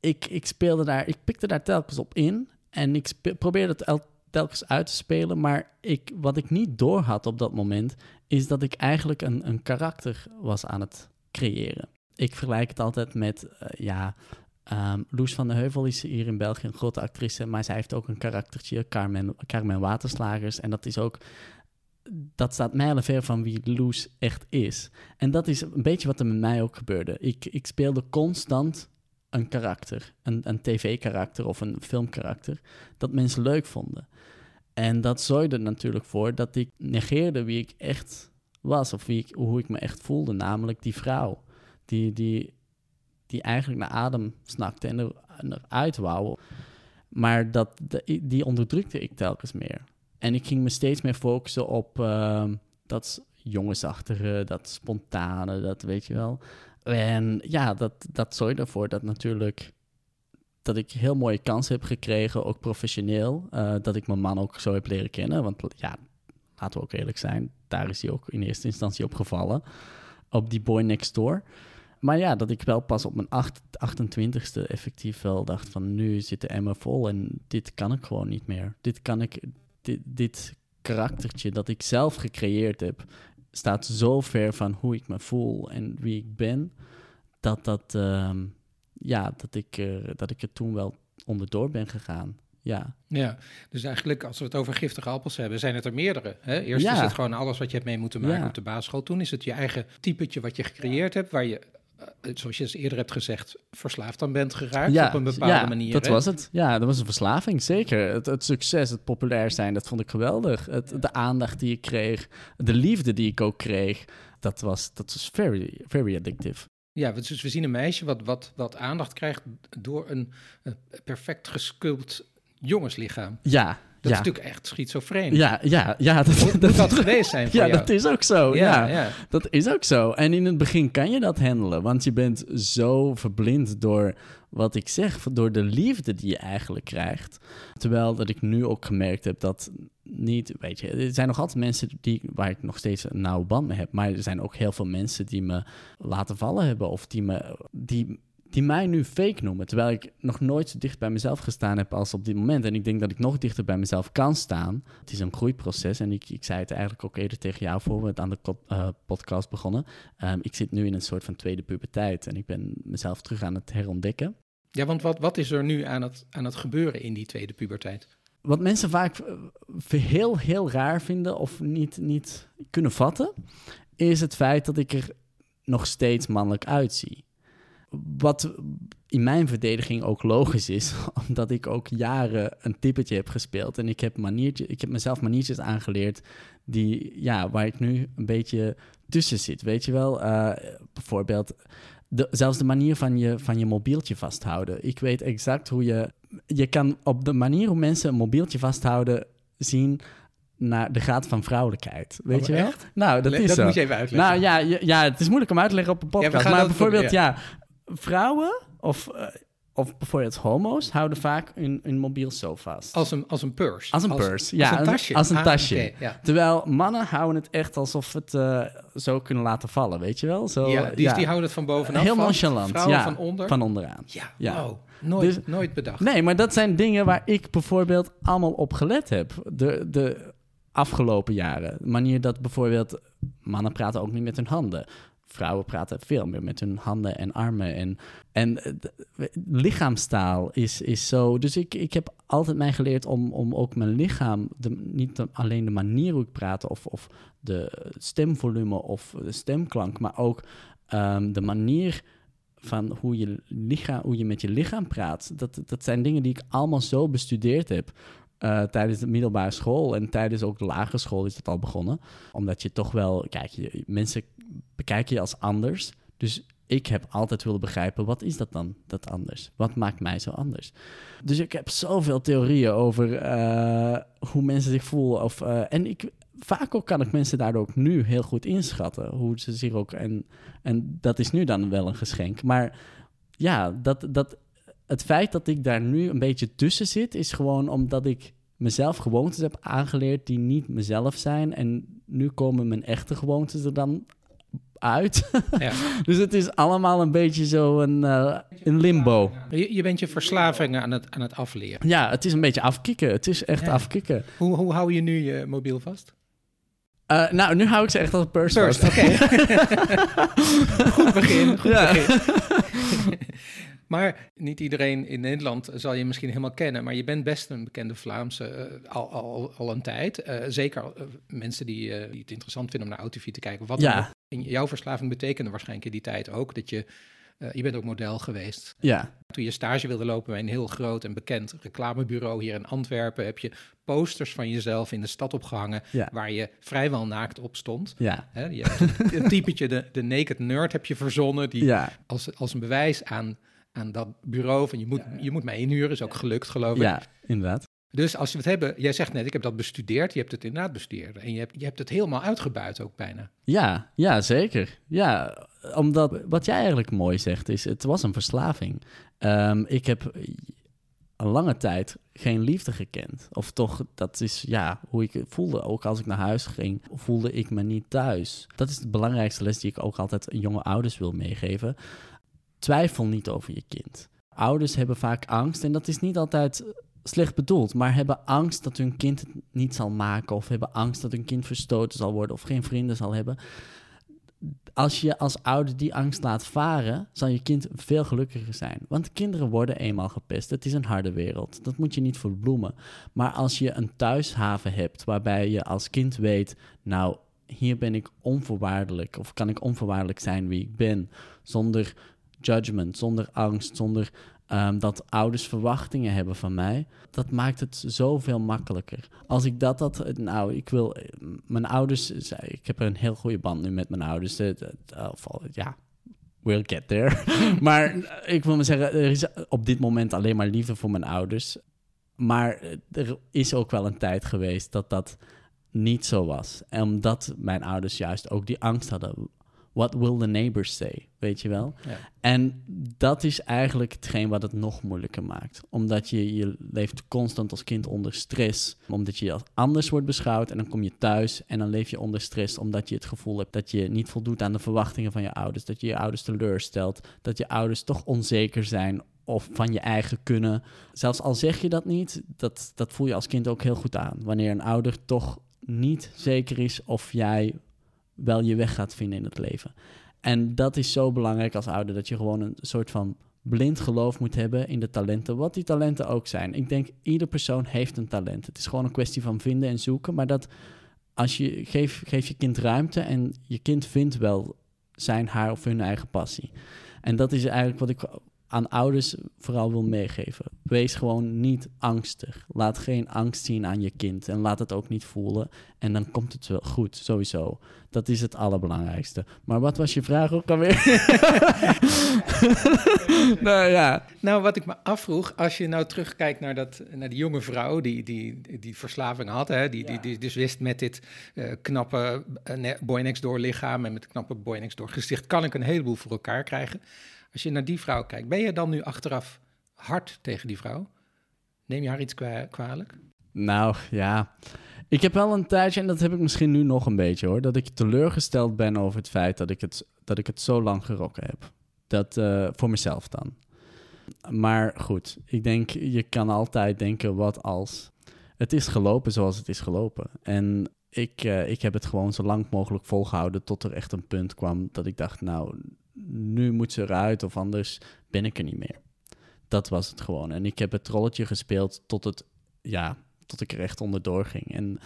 ik, ik speelde daar, ik pikte daar telkens op in. En ik probeerde het el- telkens uit te spelen. Maar ik, wat ik niet door had op dat moment, is dat ik eigenlijk een, een karakter was aan het creëren. Ik vergelijk het altijd met, eh, ja, ehm, Loes van de Heuvel is hier in België een grote actrice, maar zij heeft ook een karaktertje, Carmen, Carmen Waterslagers. En dat is ook, dat staat mijlenver van wie Loes echt is. En dat is een beetje wat er met mij ook gebeurde. Ik, ik speelde constant een karakter, een, een tv-karakter of een filmkarakter, dat mensen leuk vonden. En dat zorgde natuurlijk voor dat ik negeerde wie ik echt was, of wie ik, hoe ik me echt voelde, namelijk die vrouw. Die, die, die eigenlijk naar adem snakte en er, eruit wou. Maar dat, die onderdrukte ik telkens meer. En ik ging me steeds meer focussen op ehm, dat jongensachtige, dat spontane, dat weet je wel. En ja, dat, dat zorgde ervoor dat natuurlijk dat ik heel mooie kansen heb gekregen, ook professioneel. eh, dat ik mijn man ook zo heb leren kennen. Want ja, laten we ook eerlijk zijn, daar is hij ook in eerste instantie op gevallen. Op die boy next door. Maar ja, dat ik wel pas op mijn acht- 28ste effectief wel dacht van nu zit de vol en dit kan ik gewoon niet meer. Dit kan ik, dit, dit karaktertje dat ik zelf gecreëerd heb, staat zo ver van hoe ik me voel en wie ik ben, dat, dat, ehm, ja, dat, ik, er dat ik er toen wel onderdoor ben gegaan. Ja, Ja, dus eigenlijk als we het over giftige appels hebben, zijn het er meerdere. Hè? Eerst Ja. is het gewoon alles wat je hebt mee moeten maken Ja. op de basisschool. Toen is het je eigen typetje wat je gecreëerd hebt, waar je, eh, zoals je eens eerder hebt gezegd, verslaafd aan bent geraakt op een bepaalde ja, manier. dat hè? was het. Ja, dat was een verslaving, zeker. Het, het succes, het populair zijn, dat vond ik geweldig. Het, de aandacht die ik kreeg, de liefde die ik ook kreeg, dat was, dat was very, very addictive. Ja, dus we zien een meisje wat, wat, wat aandacht krijgt door een, eh, perfect gesculpt jongenslichaam. Ja, Dat Ja. is natuurlijk echt schizofreen. Ja, ja, ja. Dat, Moet, dat geweest zijn voor ja, jou? dat is ook zo. Ja, ja, ja. dat is ook zo. En in het begin kan je dat handelen, want je bent zo verblind door wat ik zeg, door de liefde die je eigenlijk krijgt. Terwijl dat ik nu ook gemerkt heb dat niet, weet je, er zijn nog altijd mensen die, waar ik nog steeds een nauwe band mee heb, maar er zijn ook heel veel mensen die me laten vallen hebben of die, me, die, die mij nu fake noemen. Terwijl ik nog nooit zo dicht bij mezelf gestaan heb als op dit moment. En ik denk dat ik nog dichter bij mezelf kan staan. Het is een groeiproces en ik, ik zei het eigenlijk ook eerder tegen jou voor we het aan de eh, podcast begonnen. Ehm, ik zit nu in een soort van tweede puberteit en ik ben mezelf terug aan het herontdekken. Ja, want wat, wat is er nu aan het, aan het gebeuren in die tweede puberteit? Wat mensen vaak eh, heel, heel raar vinden of niet, niet kunnen vatten, is het feit dat ik er nog steeds mannelijk uitzie. Wat in mijn verdediging ook logisch is, (laughs) omdat ik ook jaren een tippetje heb gespeeld. En ik heb, maniertje, ik heb mezelf maniertjes aangeleerd die, ja, waar ik nu een beetje tussen zit. Weet je wel, Eh, bijvoorbeeld de, zelfs de manier van je, van je mobieltje vasthouden. Ik weet exact hoe je... Je kan op de manier hoe mensen een mobieltje vasthouden zien naar de graad van vrouwelijkheid. Weet Oh, je wel? echt? Nou, dat Le- is dat zo. moet je even uitleggen. Nou ja, ja, ja, het is moeilijk om uit te leggen op een podcast. gaan maar bijvoorbeeld, ja, vrouwen of, eh, of bijvoorbeeld homo's houden vaak hun, hun mobiel zo vast. Als een, als een purse. Als een purse, ja, Als een tasje. als een Ah, tasje. oké, ja. Terwijl mannen houden het echt alsof het eh, zo kunnen laten vallen, weet je wel? Zo, ja, die, die houden het van bovenaf Heel vast. nonchalant, Vrouwen ja, van onder. van onderaan. Ja, Ja. wow. Nooit, Dus- nooit bedacht. Nee, maar dat zijn dingen waar ik bijvoorbeeld allemaal op gelet heb. De, de afgelopen jaren. De manier dat bijvoorbeeld mannen praten ook niet met hun handen. Vrouwen praten veel meer met hun handen en armen. En, en lichaamstaal is, is zo. Dus ik, ik heb altijd mij geleerd om, om ook mijn lichaam, de, niet alleen de manier hoe ik praat of, of de stemvolume of de stemklank, maar ook ehm, de manier van hoe je, lichaam, hoe je met je lichaam praat. Dat, dat zijn dingen die ik allemaal zo bestudeerd heb. Eh, tijdens de middelbare school en tijdens ook de lagere school is dat al begonnen. Omdat je toch wel, kijk, je, mensen bekijken je als anders. Dus ik heb altijd willen begrijpen, wat is dat dan, dat anders? Wat maakt mij zo anders? Dus ik heb zoveel theorieën over eh, hoe mensen zich voelen. Of, eh, en ik, vaak ook kan ik mensen daardoor ook nu heel goed inschatten. Hoe ze zich ook... En, en dat is nu dan wel een geschenk. Maar ja, dat, dat, het feit dat ik daar nu een beetje tussen zit... is gewoon omdat ik mezelf gewoontes heb aangeleerd die niet mezelf zijn. En nu komen mijn echte gewoontes er dan uit. (laughs) Ja. dus het is allemaal een beetje zo een, eh, een limbo. Je, je bent je verslaving aan het, aan het afleren. Ja, het is een beetje afkicken. Het is echt Ja. afkicken. Hoe, hoe hou je nu je mobiel vast? Eh, nou, nu hou ik ze echt als een purse First, vast. oké. (laughs) goed begin, goed Ja. begin. (laughs) maar niet iedereen in Nederland zal je misschien helemaal kennen, maar je bent best een bekende Vlaamse eh, al, al, al een tijd. Eh, zeker eh, mensen die, die het interessant vinden om naar AutoV te kijken. Wat Ja. in jouw verslaving betekende waarschijnlijk in die tijd ook dat je, je bent ook model geweest. Ja, Toen je stage wilde lopen bij een heel groot en bekend reclamebureau hier in Antwerpen, heb je posters van jezelf in de stad opgehangen Ja. waar je vrijwel naakt op stond. ja, Hè, je hebt een typetje, de, de naked nerd heb je verzonnen, die ja, als, als een bewijs aan, aan dat bureau van je moet, je moet mij inhuren, is ook gelukt geloof ik. ja, inderdaad. Dus als we het hebben, jij zegt net, ik heb dat bestudeerd, je hebt het inderdaad bestudeerd. En je hebt, je hebt het helemaal uitgebuit ook bijna. Ja, ja, zeker. Ja, omdat wat jij eigenlijk mooi zegt is, het was een verslaving. Ehm, ik heb een lange tijd geen liefde gekend. Of toch, dat is ja, hoe ik het voelde. Ook als ik naar huis ging, voelde ik me niet thuis. Dat is de belangrijkste les die ik ook altijd jonge ouders wil meegeven. Twijfel niet over je kind. Ouders hebben vaak angst en dat is niet altijd slecht bedoeld, maar hebben angst dat hun kind het niet zal maken of hebben angst dat hun kind verstoten zal worden of geen vrienden zal hebben. Als je als ouder die angst laat varen, zal je kind veel gelukkiger zijn. Want kinderen worden eenmaal gepest. Het is een harde wereld. Dat moet je niet verbloemen. Maar als je een thuishaven hebt waarbij je als kind weet, nou, hier ben ik onvoorwaardelijk of kan ik onvoorwaardelijk zijn wie ik ben, zonder judgment, zonder angst, zonder ehm, dat ouders verwachtingen hebben van mij, dat maakt het zoveel makkelijker. Als ik dat had, nou, ik wil, mijn ouders, zei- ik heb een heel goede band nu met mijn ouders, eh, eh, ja, we'll get there. (laughs) maar eh, ik wil maar zeggen, er is op dit moment alleen maar liefde voor mijn ouders. Maar er is ook wel een tijd geweest dat dat niet zo was. En omdat mijn ouders juist ook die angst hadden. What will the neighbors say? Weet je wel? Ja. En dat is eigenlijk hetgeen wat het nog moeilijker maakt. Omdat je, je leeft constant als kind onder stress. Omdat je als anders wordt beschouwd. En dan kom je thuis en dan leef je onder stress. Omdat je het gevoel hebt dat je niet voldoet aan de verwachtingen van je ouders. Dat je je ouders teleurstelt. Dat je ouders toch onzeker zijn of van je eigen kunnen. Zelfs al zeg je dat niet, dat, dat voel je als kind ook heel goed aan. Wanneer een ouder toch niet zeker is of jij wel je weg gaat vinden in het leven. En dat is zo belangrijk als ouder, dat je gewoon een soort van blind geloof moet hebben in de talenten, wat die talenten ook zijn. Ik denk, ieder persoon heeft een talent. Het is gewoon een kwestie van vinden en zoeken, maar dat als je, geef, geef je kind ruimte en je kind vindt wel zijn, haar of hun eigen passie. En dat is eigenlijk wat ik aan ouders vooral wil meegeven. Wees gewoon niet angstig. Laat geen angst zien aan je kind en laat het ook niet voelen. En dan komt het wel goed, sowieso. Dat is het allerbelangrijkste. Maar wat was je vraag ook alweer? (laughs) nou ja. Nou, wat ik me afvroeg, als je nou terugkijkt naar, dat, naar die jonge vrouw die die, die verslaving had, hè, die, die, die dus wist met dit eh, knappe uh, boy next door lichaam en met het knappe boy next door gezicht, kan ik een heleboel voor elkaar krijgen. Als je naar die vrouw kijkt, ben je dan nu achteraf hard tegen die vrouw? Neem je haar iets kwa kwalijk? Nou ja, ik heb wel een tijdje, en dat heb ik misschien nu nog een beetje hoor, dat ik teleurgesteld ben over het feit dat ik het, dat ik het zo lang gerokken heb. Dat uh, voor mezelf dan. Maar goed, ik denk, je kan altijd denken, wat als. Het is gelopen zoals het is gelopen. En ik, uh, ik heb het gewoon zo lang mogelijk volgehouden tot er echt een punt kwam dat ik dacht, nou, nu moet ze eruit of anders ben ik er niet meer. Dat was het gewoon. En ik heb het trolletje gespeeld tot het, ja, tot ik er echt onderdoor ging. En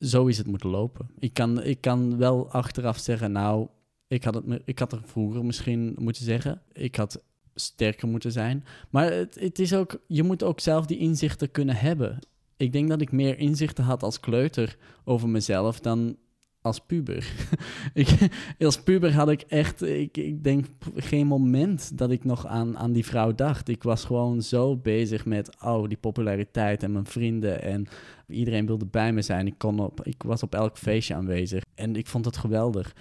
zo is het moeten lopen. Ik kan, ik kan wel achteraf zeggen, nou, ik had, het, ik had er vroeger misschien moeten zeggen. Ik had sterker moeten zijn. Maar het, het is ook, je moet ook zelf die inzichten kunnen hebben. Ik denk dat ik meer inzichten had als kleuter over mezelf dan als puber. (laughs) ik, als puber had ik echt, ik, ik denk geen moment dat ik nog aan, aan die vrouw dacht. Ik was gewoon zo bezig met, oh, die populariteit en mijn vrienden en iedereen wilde bij me zijn. Ik, kon op, ik was op elk feestje aanwezig en ik vond het geweldig.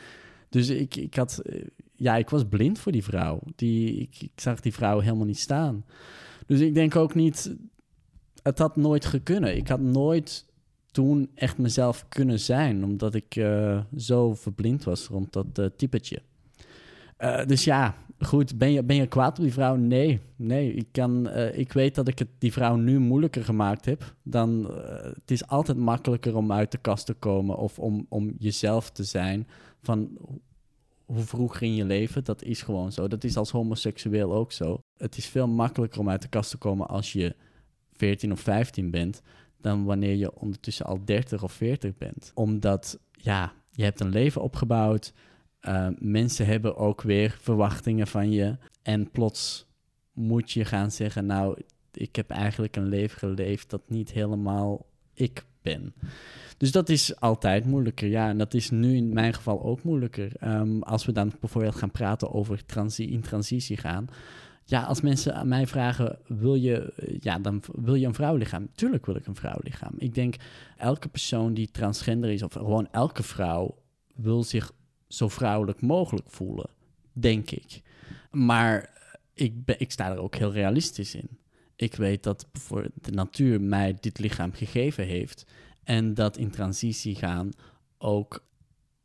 Dus ik, ik had, ja, ik was blind voor die vrouw. Die, ik, ik zag die vrouw helemaal niet staan. Dus ik denk ook niet, het had nooit gekunnen. Ik had nooit toen echt mezelf kunnen zijn, omdat ik uh, zo verblind was rond dat uh, typetje. Uh, dus ja, goed, ben je, ben je kwaad op die vrouw? Nee, nee. Ik, kan, ik weet dat ik het die vrouw nu moeilijker gemaakt heb. Dan, het is altijd makkelijker om uit de kast te komen of om, om jezelf te zijn. Van hoe vroeg in je leven, dat is gewoon zo. Dat is als homoseksueel ook zo. Het is veel makkelijker om uit de kast te komen als je 14 of 15 bent dan wanneer je ondertussen al 30 of 40 bent. Omdat, ja, je hebt een leven opgebouwd. Uh, mensen hebben ook weer verwachtingen van je. En plots moet je gaan zeggen, nou, ik heb eigenlijk een leven geleefd dat niet helemaal ik ben. Dus dat is altijd moeilijker, ja. En dat is nu in mijn geval ook moeilijker. Um, als we dan bijvoorbeeld gaan praten over in transitie gaan ja, als mensen aan mij vragen, wil je, ja, dan wil je een vrouwlichaam? Tuurlijk wil ik een vrouwlichaam. Ik denk, elke persoon die transgender is, of gewoon elke vrouw, wil zich zo vrouwelijk mogelijk voelen, denk ik. Maar ik, ben, ik sta er ook heel realistisch in. Ik weet dat voor de natuur mij dit lichaam gegeven heeft. En dat in transitie gaan ook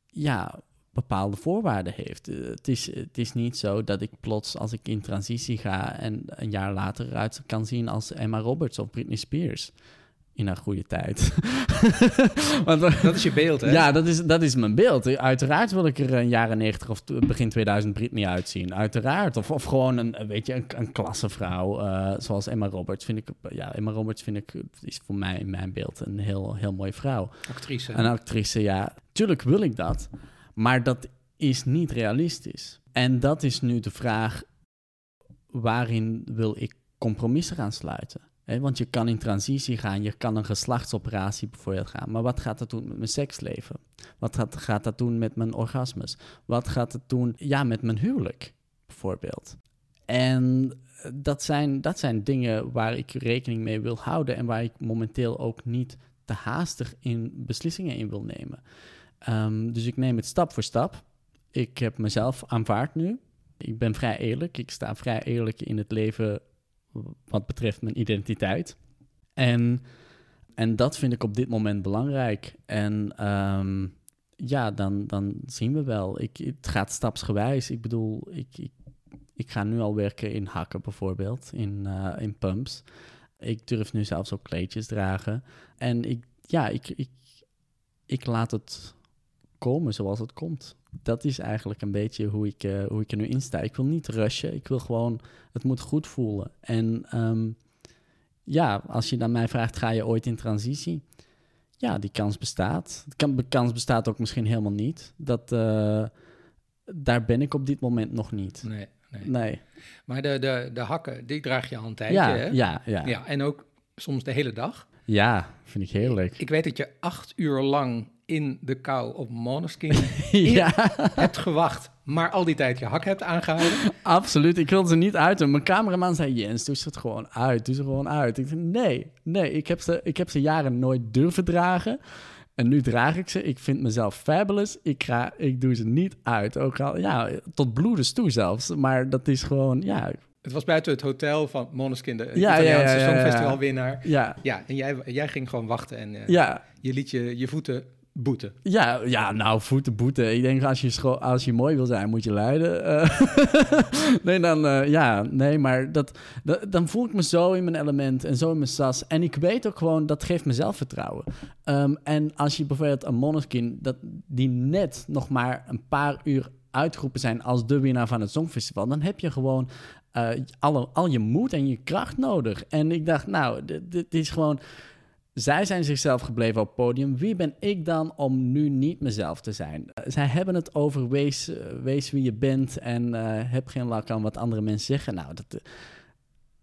ja, bepaalde voorwaarden heeft. Eh, het, is, het is niet zo dat ik plots als ik in transitie ga en een jaar later eruit kan zien als Emma Roberts of Britney Spears. In haar goede tijd. (laughs) Want, dat is je beeld, hè? Ja, dat is, dat is mijn beeld. Uiteraard wil ik er een jaren 90 of begin 2000 Britney uitzien. Uiteraard. Of, of gewoon een, weet je, een, een klassevrouw uh, zoals Emma Roberts. Vind ik, ja, Emma Roberts vind ik, is voor mij in mijn beeld een heel, heel mooie vrouw. Actrice. Een actrice, ja. Tuurlijk wil ik dat. Maar dat is niet realistisch. En dat is nu de vraag: waarin wil ik compromissen gaan sluiten? want je kan in transitie gaan, je kan een geslachtsoperatie bijvoorbeeld gaan. Maar wat gaat dat doen met mijn seksleven? Wat gaat, gaat dat doen met mijn orgasmes? Wat gaat het doen ja, met mijn huwelijk, bijvoorbeeld? En dat zijn, dat zijn dingen waar ik rekening mee wil houden en waar ik momenteel ook niet te haastig in beslissingen in wil nemen. Ehm, dus ik neem het stap voor stap. Ik heb mezelf aanvaard nu. Ik ben vrij eerlijk. Ik sta vrij eerlijk in het leven wat betreft mijn identiteit. En, en dat vind ik op dit moment belangrijk. En ehm, ja, dan, dan zien we wel. Ik, het gaat stapsgewijs. Ik bedoel, ik, ik, ik ga nu al werken in hakken bijvoorbeeld, in, uh, in pumps. Ik durf nu zelfs ook kleedjes dragen. En ik, ja, ik, ik, ik laat het komen zoals het komt. Dat is eigenlijk een beetje hoe ik, uh, hoe ik er nu in sta. Ik wil niet rushen. Ik wil gewoon, het moet goed voelen. En um, ja, als je dan mij vraagt, ga je ooit in transitie? Ja, die kans bestaat. De kans bestaat ook misschien helemaal niet. Dat, uh, daar ben ik op dit moment nog niet. Nee, nee. nee. Maar de, de, de hakken, die draag je al een tijdje, Ja, hè? ja, ja. ja. En ook soms de hele dag. Ja, vind ik heerlijk. Ik weet dat je acht uur lang in de kou op Måneskin (laughs) ja, hebt gewacht, maar al die tijd je hak hebt aangehouden. absoluut. Ik wilde ze niet uiten. Mijn cameraman zei, Jens, doe ze het gewoon uit. Doe ze gewoon uit. Ik zei, nee, nee. Ik heb ze, ik heb ze jaren nooit durven dragen. En nu draag ik ze. Ik vind mezelf fabulous. Ik, ga, ik doe ze niet uit. Ook al, ja, tot bloedens toe zelfs. Maar dat is gewoon, ja, Het was buiten het hotel van Måneskin, de Ja, Italiaanse ja, ja, ja. songfestivalwinnaar. ja, Ja, en jij, jij ging gewoon wachten en ja. je liet je, je voeten boeten. Ja, ja, nou, voeten boeten. Ik denk, als je, als je mooi wil zijn, moet je lijden. Eh, (laughs) nee, dan, eh, ja, nee, maar dat, dan voel ik me zo in mijn element en zo in mijn sas. En ik weet ook gewoon, dat geeft me zelfvertrouwen. Ehm, en als je bijvoorbeeld een Måneskin, dat die net nog maar een paar uur uitgeroepen zijn als de winnaar van het Songfestival, dan heb je gewoon eh, al je moed en je kracht nodig. En ik dacht, nou, dit is gewoon... Zij zijn zichzelf gebleven op het podium. Wie ben ik dan om nu niet mezelf te zijn? Eh, zij hebben het over wees, eh, wees wie je bent en eh, heb geen lak aan wat andere mensen zeggen. Nou, dat,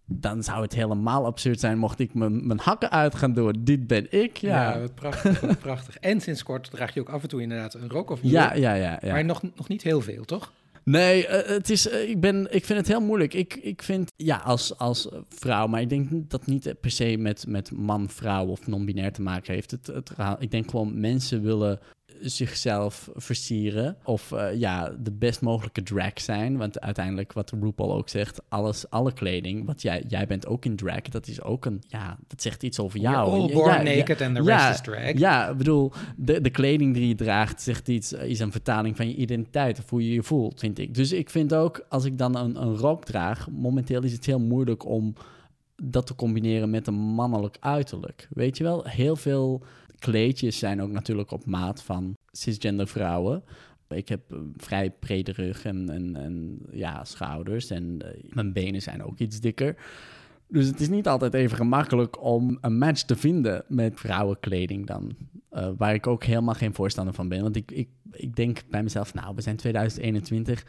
dan zou het helemaal absurd zijn mocht ik mijn hakken uit gaan doen. Dit ben ik, Ja, ja. wat prachtig, wat prachtig. En sinds kort draag je ook af en toe inderdaad een rok of Ja, ja, ja. ja. maar nog, nog niet heel veel, toch? Nee, eh, het is, eh, ik, ben, ik vind het heel moeilijk. Ik, ik vind, ja, als, als vrouw, maar ik denk dat niet per se met, met man, vrouw of non-binair te maken heeft. Het, het, ik denk gewoon mensen willen zichzelf versieren of eh, ja, de best mogelijke drag zijn. Want uiteindelijk, wat RuPaul ook zegt, alles, alle kleding, wat jij, jij bent ook in drag, dat is ook een, ja, dat zegt iets over jou. You're all Ja, born ja, ja. naked and the Ja, rest is drag. Ja, ik bedoel, de, de kleding die je draagt zegt iets, is een vertaling van je identiteit of hoe je je voelt, vind ik. Dus ik vind ook, als ik dan een, een rok draag, momenteel is het heel moeilijk om dat te combineren met een mannelijk uiterlijk. Weet je wel, heel veel kleedjes zijn ook natuurlijk op maat van cisgender vrouwen. Ik heb een vrij brede rug en, en, en ja, schouders en eh, mijn benen zijn ook iets dikker. Dus het is niet altijd even gemakkelijk om een match te vinden met vrouwenkleding dan. Eh, waar ik ook helemaal geen voorstander van ben. Want ik, ik, ik denk bij mezelf, nou, we zijn 2021.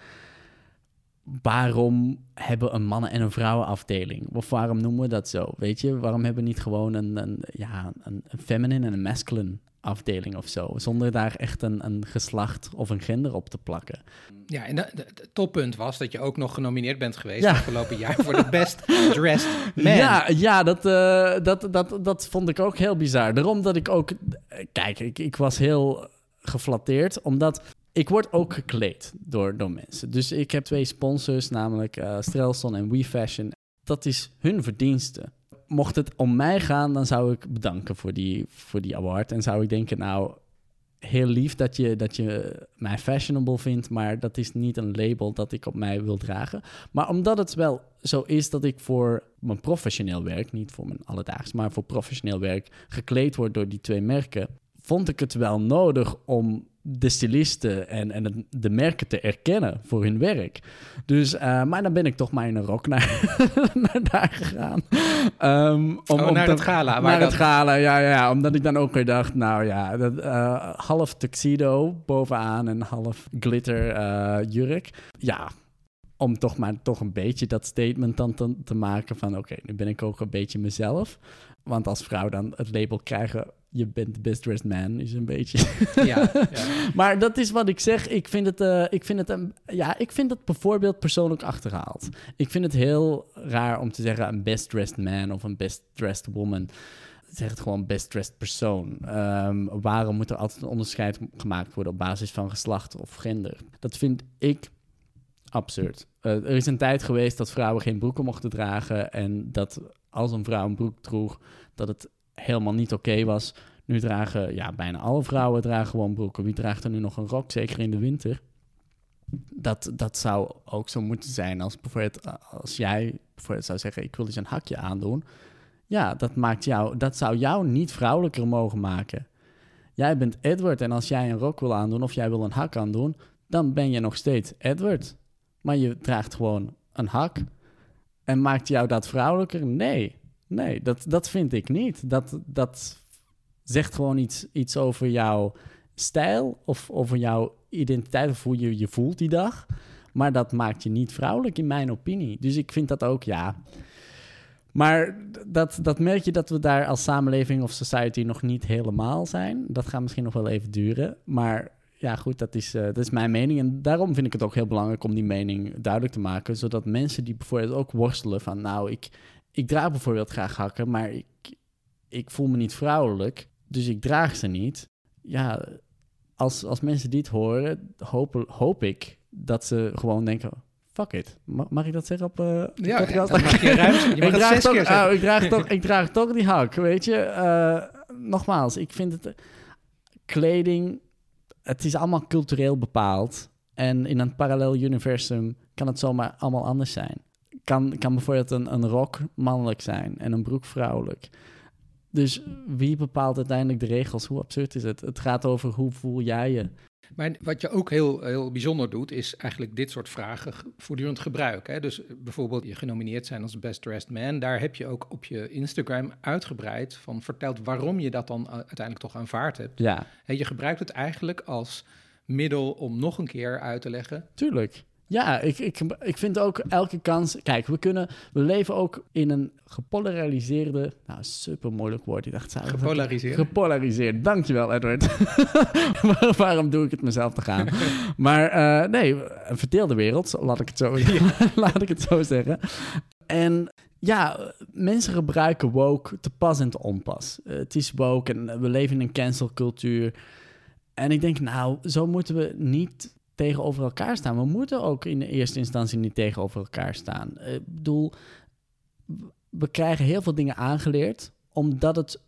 Waarom hebben een mannen- en een vrouwenafdeling? Of waarom noemen we dat zo? Weet je, waarom hebben we niet gewoon een, een, ja, een, een feminine en een masculine afdeling of zo? Zonder daar echt een, een geslacht of een gender op te plakken. Ja, en het toppunt was dat je ook nog genomineerd bent geweest Ja. afgelopen jaar voor de Best Dressed (laughs) Man. Ja, ja dat, eh, dat, dat, dat vond ik ook heel bizar. Daarom dat ik ook... eh, Kijk, ik, ik was heel geflatteerd, omdat ik word ook gekleed door, door mensen. Dus ik heb twee sponsors, namelijk eh Strelson en WeFashion. Dat is hun verdienste. Mocht het om mij gaan, dan zou ik bedanken voor die, voor die award. En zou ik denken, nou, heel lief dat je, dat je mij fashionable vindt, maar dat is niet een label dat ik op mij wil dragen. Maar omdat het wel zo is dat ik voor mijn professioneel werk, niet voor mijn alledaags, maar voor professioneel werk gekleed word door die twee merken, vond ik het wel nodig om de stylisten en, en de merken te erkennen voor hun werk. Dus, eh, maar dan ben ik toch maar in een rok naar, (laughs) naar daar gegaan. Ehm, om, Oh, om naar te- het gala, Naar dat- het gala, ja, ja, ja. Omdat ik dan ook weer dacht, nou ja, dat, eh, half tuxedo bovenaan en half glitter eh, jurk. Ja, om toch maar toch een beetje dat statement dan te, te maken van... oké, nu ben ik ook een beetje mezelf. Want als vrouw dan het label krijgen... je bent de best dressed man, is een beetje... Ja, ja. (laughs) Maar dat is wat ik zeg. Ik vind het, eh, ik vind het, ja, ik vind het bijvoorbeeld persoonlijk achterhaald. Ik vind het heel raar om te zeggen een best dressed man of een best dressed woman. Zeg het gewoon best dressed persoon. Ehm, waarom moet er altijd een onderscheid gemaakt worden op basis van geslacht of gender? Dat vind ik absurd. Eh, er is een tijd geweest dat vrouwen geen broeken mochten dragen en dat als een vrouw een broek droeg, dat het helemaal niet oké was. Nu dragen, ja, bijna alle vrouwen dragen gewoon broeken. Wie draagt er nu nog een rok, zeker in de winter? Dat, dat zou ook zo moeten zijn als bijvoorbeeld als jij bijvoorbeeld zou zeggen, ik wil eens een hakje aandoen. Ja, dat, maakt jou, dat zou jou niet vrouwelijker mogen maken. Jij bent Edward en als jij een rok wil aandoen of jij wil een hak aandoen, dan ben je nog steeds Edward. Maar je draagt gewoon een hak. En maakt jou dat vrouwelijker? Nee, nee, dat, dat vind ik niet. Dat, dat zegt gewoon iets, iets over jouw stijl of over jouw identiteit of hoe je je voelt die dag. Maar dat maakt je niet vrouwelijk in mijn opinie. Dus ik vind dat ook, ja. Maar dat, dat merk je dat we daar als samenleving of society nog niet helemaal zijn. Dat gaat misschien nog wel even duren. Maar ja, goed, dat is, eh, dat is mijn mening. En daarom vind ik het ook heel belangrijk om die mening duidelijk te maken. Zodat mensen die bijvoorbeeld ook worstelen van... nou, ik, ik draag bijvoorbeeld graag hakken, maar ik, ik voel me niet vrouwelijk. Dus ik draag ze niet. Ja, als, als mensen dit horen, hoop, hoop ik dat ze gewoon denken... Fuck it. Mag, mag ik dat zeggen op uh, Ja, mag je (laughs) mag ik, draag zes toch, keer oh, ik, draag toch, (laughs) ik draag toch die hak, weet je. Eh, nogmaals, ik vind het... Kleding, het is allemaal cultureel bepaald. En in een parallel universum kan het zomaar allemaal anders zijn. Kan, kan bijvoorbeeld een, een rok mannelijk zijn en een broek vrouwelijk. Dus wie bepaalt uiteindelijk de regels? Hoe absurd is het? Het gaat over hoe voel jij je. Maar wat je ook heel, heel bijzonder doet, is eigenlijk dit soort vragen ge- voortdurend gebruiken. Hè? Dus bijvoorbeeld je genomineerd zijn als Best Dressed Man. Daar heb je ook op je Instagram uitgebreid van verteld waarom je dat dan uh, uiteindelijk toch aanvaard hebt. Ja, je gebruikt het eigenlijk als middel om nog een keer uit te leggen. tuurlijk. Ja, ik, ik, ik vind ook elke kans... Kijk, we kunnen... We leven ook in een gepolariseerde... Nou, super moeilijk woord. Ik dacht, Gepolariseerd. Gepolariseerd. Dankjewel, Edward. (laughs) Waarom doe ik het mezelf te gaan? maar eh, nee, een verdeelde wereld, laat ik het zo, (laughs) (laughs) laat ik het zo zeggen. En ja, mensen gebruiken woke te pas en te onpas. Eh, het is woke en we leven in een cancelcultuur. En ik denk, nou, zo moeten we niet tegenover elkaar staan. We moeten ook in de eerste instantie niet tegenover elkaar staan. Eh, Ik bedoel, we krijgen heel veel dingen aangeleerd omdat het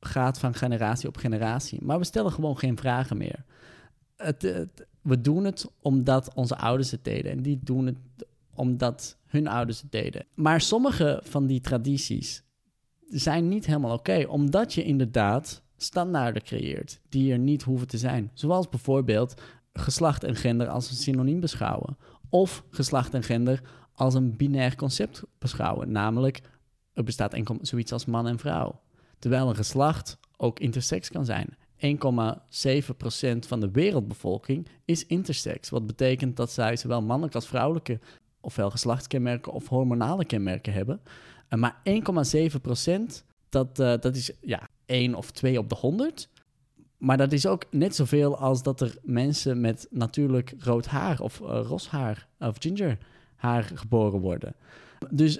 gaat van generatie op generatie. Maar we stellen gewoon geen vragen meer. Het, we doen het omdat onze ouders het deden. En die doen het omdat hun ouders het deden. Maar sommige van die tradities zijn niet helemaal oké. omdat je inderdaad standaarden creëert die er niet hoeven te zijn. Zoals bijvoorbeeld geslacht en gender als een synoniem beschouwen. Of geslacht en gender als een binair concept beschouwen. Namelijk, er bestaat enkel zoiets als man en vrouw. Terwijl een geslacht ook intersex kan zijn. 1,7% van de wereldbevolking is intersex. Wat betekent dat zij zowel mannelijke als vrouwelijke ofwel geslachtskenmerken of hormonale kenmerken hebben. Eh, maar 1,7% dat, eh, dat is ja, 1 of 2 op de 100. Maar dat is ook net zoveel als dat er mensen met natuurlijk rood haar of uh, ros haar of ginger haar geboren worden. Dus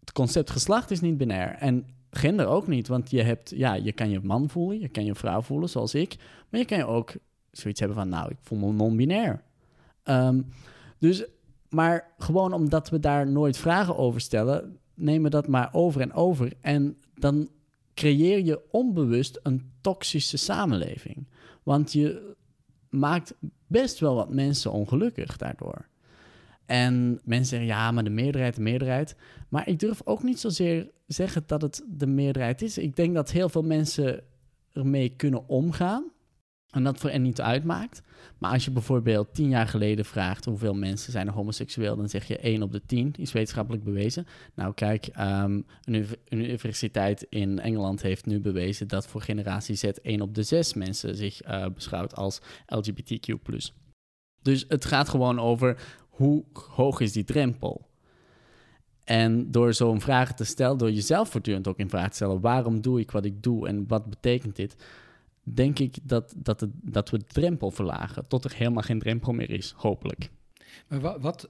het concept geslacht is niet binair. En gender ook niet, want je, hebt, ja, je kan je man voelen, je kan je vrouw voelen, zoals ik. Maar je kan je ook zoiets hebben van, nou, ik voel me non-binair. Um, dus, maar gewoon omdat we daar nooit vragen over stellen, nemen we dat maar over en over. En dan creëer je onbewust een toxische samenleving. Want je maakt best wel wat mensen ongelukkig daardoor. En mensen zeggen, ja, maar de meerderheid, de meerderheid. Maar ik durf ook niet zozeer zeggen dat het de meerderheid is. Ik denk dat heel veel mensen ermee kunnen omgaan. En dat voor hen niet uitmaakt. Maar als je bijvoorbeeld tien jaar geleden vraagt hoeveel mensen zijn homoseksueel, dan zeg je 1 op de 10, is wetenschappelijk bewezen. Nou kijk, um, een universiteit in Engeland heeft nu bewezen dat voor generatie Z 1 op de 6 mensen zich uh, beschouwt als LGBTQ. Dus het gaat gewoon over hoe hoog is die drempel? En door zo'n vraag te stellen, door jezelf voortdurend ook in vraag te stellen, waarom doe ik wat ik doe en wat betekent dit? Denk ik dat, dat, het, dat we de drempel verlagen tot er helemaal geen drempel meer is, hopelijk. Maar wat, wat,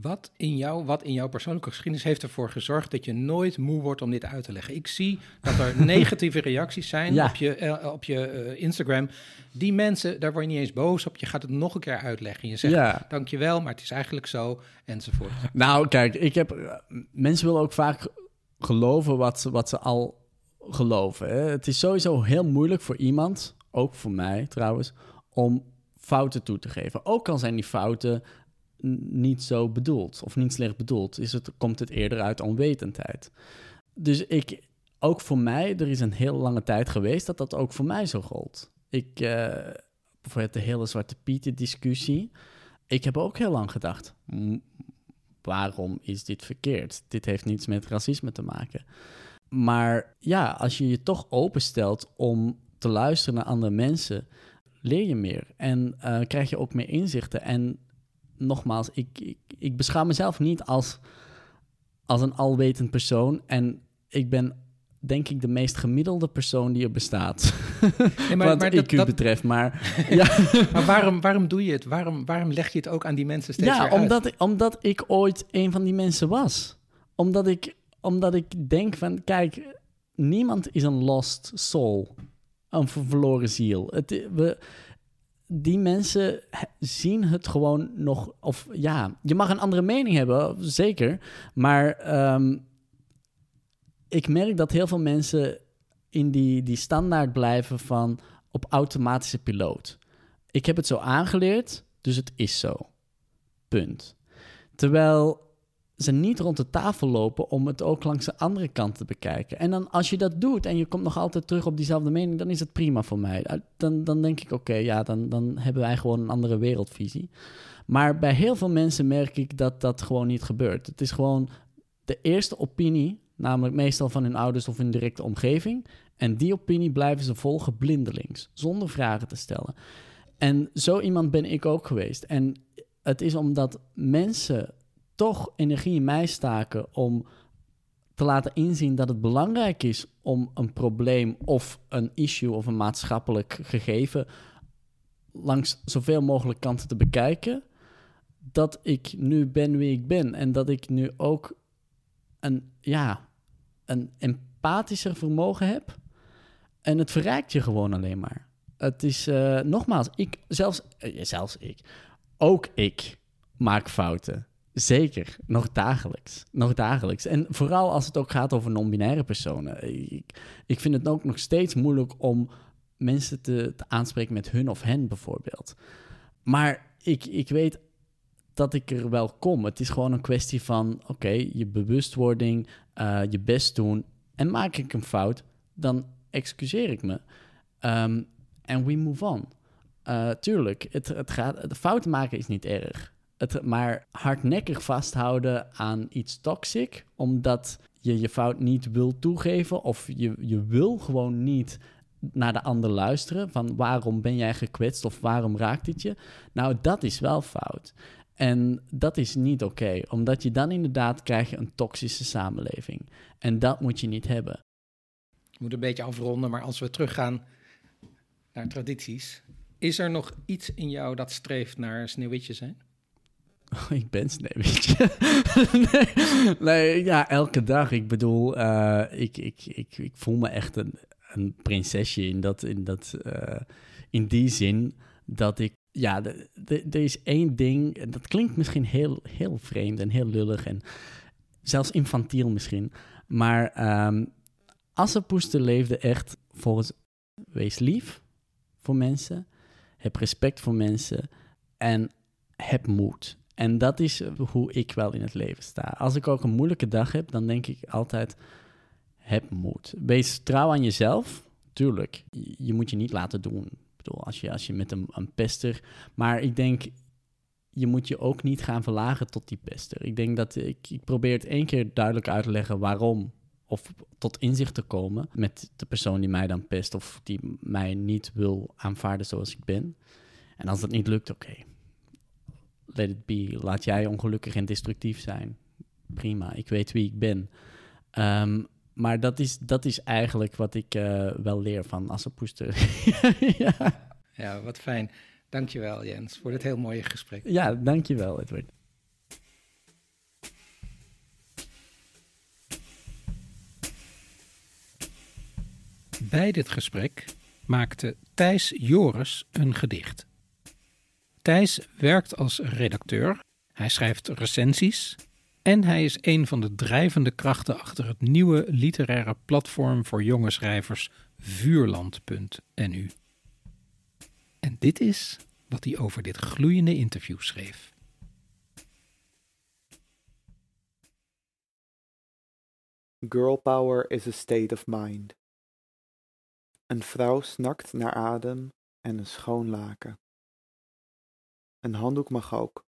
wat, in jou, wat in jouw persoonlijke geschiedenis heeft ervoor gezorgd dat je nooit moe wordt om dit uit te leggen? Ik zie dat er (laughs) negatieve reacties zijn Ja. op je, eh, op je eh, Instagram. Die mensen, daar word je niet eens boos op. Je gaat het nog een keer uitleggen. Je zegt, Ja. dankjewel, maar het is eigenlijk zo, enzovoort. Nou, kijk, ik heb, eh, mensen willen ook vaak geloven wat ze, wat ze al geloven. Hè? Het is sowieso heel moeilijk voor iemand, ook voor mij trouwens, om fouten toe te geven. Ook al zijn die fouten niet zo bedoeld of niet slecht bedoeld, is het, komt het eerder uit onwetendheid. Dus ik, ook voor mij, er is een heel lange tijd geweest dat dat ook voor mij zo gold. Ik, eh bijvoorbeeld de hele Zwarte Pieten discussie. Ik heb ook heel lang gedacht, "M- waarom is dit verkeerd? Dit heeft niets met racisme te maken. Maar ja, als je je toch openstelt om te luisteren naar andere mensen, leer je meer en eh, krijg je ook meer inzichten. En nogmaals, ik, ik, ik beschouw mezelf niet als, als een alwetend persoon. En ik ben denk ik de meest gemiddelde persoon die er bestaat. (laughs) Nee, maar, Wat maar, IQ dat, dat- betreft. Maar (laughs) ja, maar waarom, waarom doe je het? Waarom, waarom leg je het ook aan die mensen steeds ja uit? omdat, ik, omdat ik ooit een van die mensen was. Omdat ik, omdat ik denk van, kijk, niemand is een lost soul. Een ver- verloren ziel. Het, we, die mensen zien het gewoon nog... Of ja, je mag een andere mening hebben, zeker. Maar ehm, ik merk dat heel veel mensen in die, die standaard blijven van op automatische piloot. Ik heb het zo aangeleerd, dus het is zo. Punt. Terwijl ze niet rond de tafel lopen om het ook langs de andere kant te bekijken. En dan als je dat doet en je komt nog altijd terug op diezelfde mening, dan is het prima voor mij. Dan, dan denk ik, oké, ja, dan, dan hebben wij gewoon een andere wereldvisie. Maar bij heel veel mensen merk ik dat dat gewoon niet gebeurt. Het is gewoon de eerste opinie, namelijk meestal van hun ouders of hun directe omgeving. En die opinie blijven ze volgen blindelings, zonder vragen te stellen. En zo iemand ben ik ook geweest. En het is omdat mensen toch energie in mij staken om te laten inzien dat het belangrijk is om een probleem of een issue of een maatschappelijk gegeven langs zoveel mogelijk kanten te bekijken, dat ik nu ben wie ik ben en dat ik nu ook een, ja, een empathischer vermogen heb. En het verrijkt je gewoon alleen maar. Het is, eh, nogmaals, ik, zelfs, eh, zelfs ik, ook ik maak fouten. Zeker, nog dagelijks. Nog dagelijks. En vooral als het ook gaat over non-binaire personen. Ik, vind het ook nog steeds moeilijk om mensen te, aanspreken met hun of hen bijvoorbeeld. Maar ik, ik weet dat ik er wel kom. Het is gewoon een kwestie van, oké, je bewustwording, eh, je best doen. En maak ik een fout, dan excuseer ik me. Ehm, En we move on. Eh, tuurlijk, het, het gaat, de fouten maken is niet erg. Het, maar hardnekkig vasthouden aan iets toxic, omdat je je fout niet wil toegeven of je, je wil gewoon niet naar de ander luisteren van waarom ben jij gekwetst of waarom raakt dit je? Nou, dat is wel fout. En dat is niet oké, omdat je dan inderdaad krijg je een toxische samenleving. En dat moet je niet hebben. Ik moet een beetje afronden, maar als we teruggaan naar tradities, is er nog iets in jou dat streeft naar sneeuwwitje zijn? (laughs) Ik ben Sneeuwwitje. (laughs) nee, nee, ja, elke dag. Ik bedoel, eh, ik, ik, ik, ik voel me echt een, een prinsesje in, dat, in, dat, eh, in die zin dat ik... Ja, er is één ding, dat klinkt misschien heel, heel vreemd en heel lullig en zelfs infantiel misschien. Maar Assepoester leefde echt volgens... Wees lief voor mensen, heb respect voor mensen en heb moed. En dat is hoe ik wel in het leven sta. Als ik ook een moeilijke dag heb, dan denk ik altijd: heb moed. Wees trouw aan jezelf. Tuurlijk, je je moet je niet laten doen. Ik bedoel, als je, als je met een, een pester. Maar ik denk, je moet je ook niet gaan verlagen tot die pester. Ik denk dat ik, ik probeer het één keer duidelijk uit te leggen waarom. Of tot inzicht te komen met de persoon die mij dan pest. Of die mij niet wil aanvaarden zoals ik ben. En als dat niet lukt, oké let it be. Laat jij ongelukkig en destructief zijn. Prima, ik weet wie ik ben. Ehm, maar dat is, dat is eigenlijk wat ik eh, wel leer van Assepoester. (laughs) ja. Ja, wat fijn. Dankjewel Jens voor dit heel mooie gesprek. ja, dankjewel Edward. Bij dit gesprek maakte Thijs Joris een gedicht. Thijs werkt als redacteur, hij schrijft recensies en hij is een van de drijvende krachten achter het nieuwe literaire platform voor jonge schrijvers vuurland.nu. En dit is wat hij over dit gloeiende interview schreef. Girl power is a state of mind. Een vrouw snakt naar adem en een schoon laken. Een handdoek mag ook,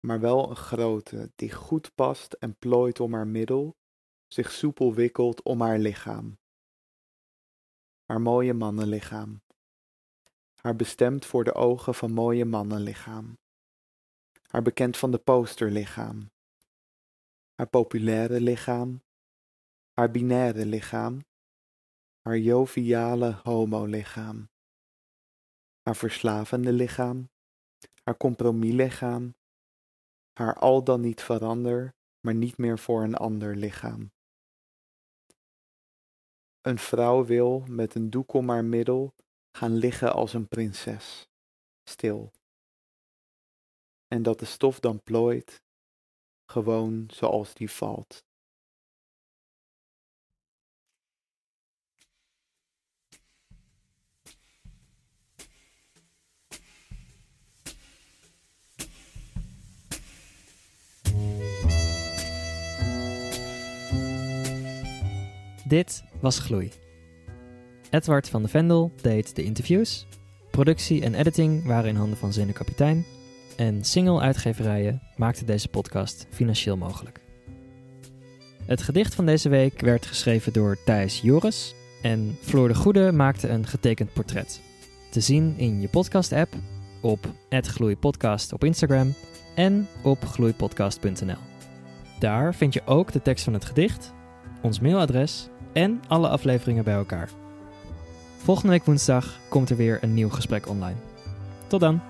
maar wel een grote die goed past en plooit om haar middel, zich soepel wikkelt om haar lichaam. Haar mooie mannenlichaam. Haar bestemd voor de ogen van mooie mannenlichaam. Haar bekend van de posterlichaam. Haar populaire lichaam. Haar binaire lichaam haar joviale homo-lichaam, haar verslavende lichaam, haar compromislichaam, haar al dan niet verander, maar niet meer voor een ander lichaam. Een vrouw wil met een doek om haar middel gaan liggen als een prinses, stil. En dat de stof dan plooit, gewoon zoals die valt. Dit was Gloei. Edward van de Vendel deed de interviews. Productie en editing waren in handen van Zene Kapitein. En single-uitgeverijen maakten deze podcast financieel mogelijk. Het gedicht van deze week werd geschreven door Thijs Joris. En Floor de Goede maakte een getekend portret. Te zien in je podcast-app, op @gloeipodcast op Instagram en op gloeipodcast.nl. Daar vind je ook de tekst van het gedicht, ons mailadres en alle afleveringen bij elkaar. Volgende week woensdag komt er weer een nieuw gesprek online. Tot dan!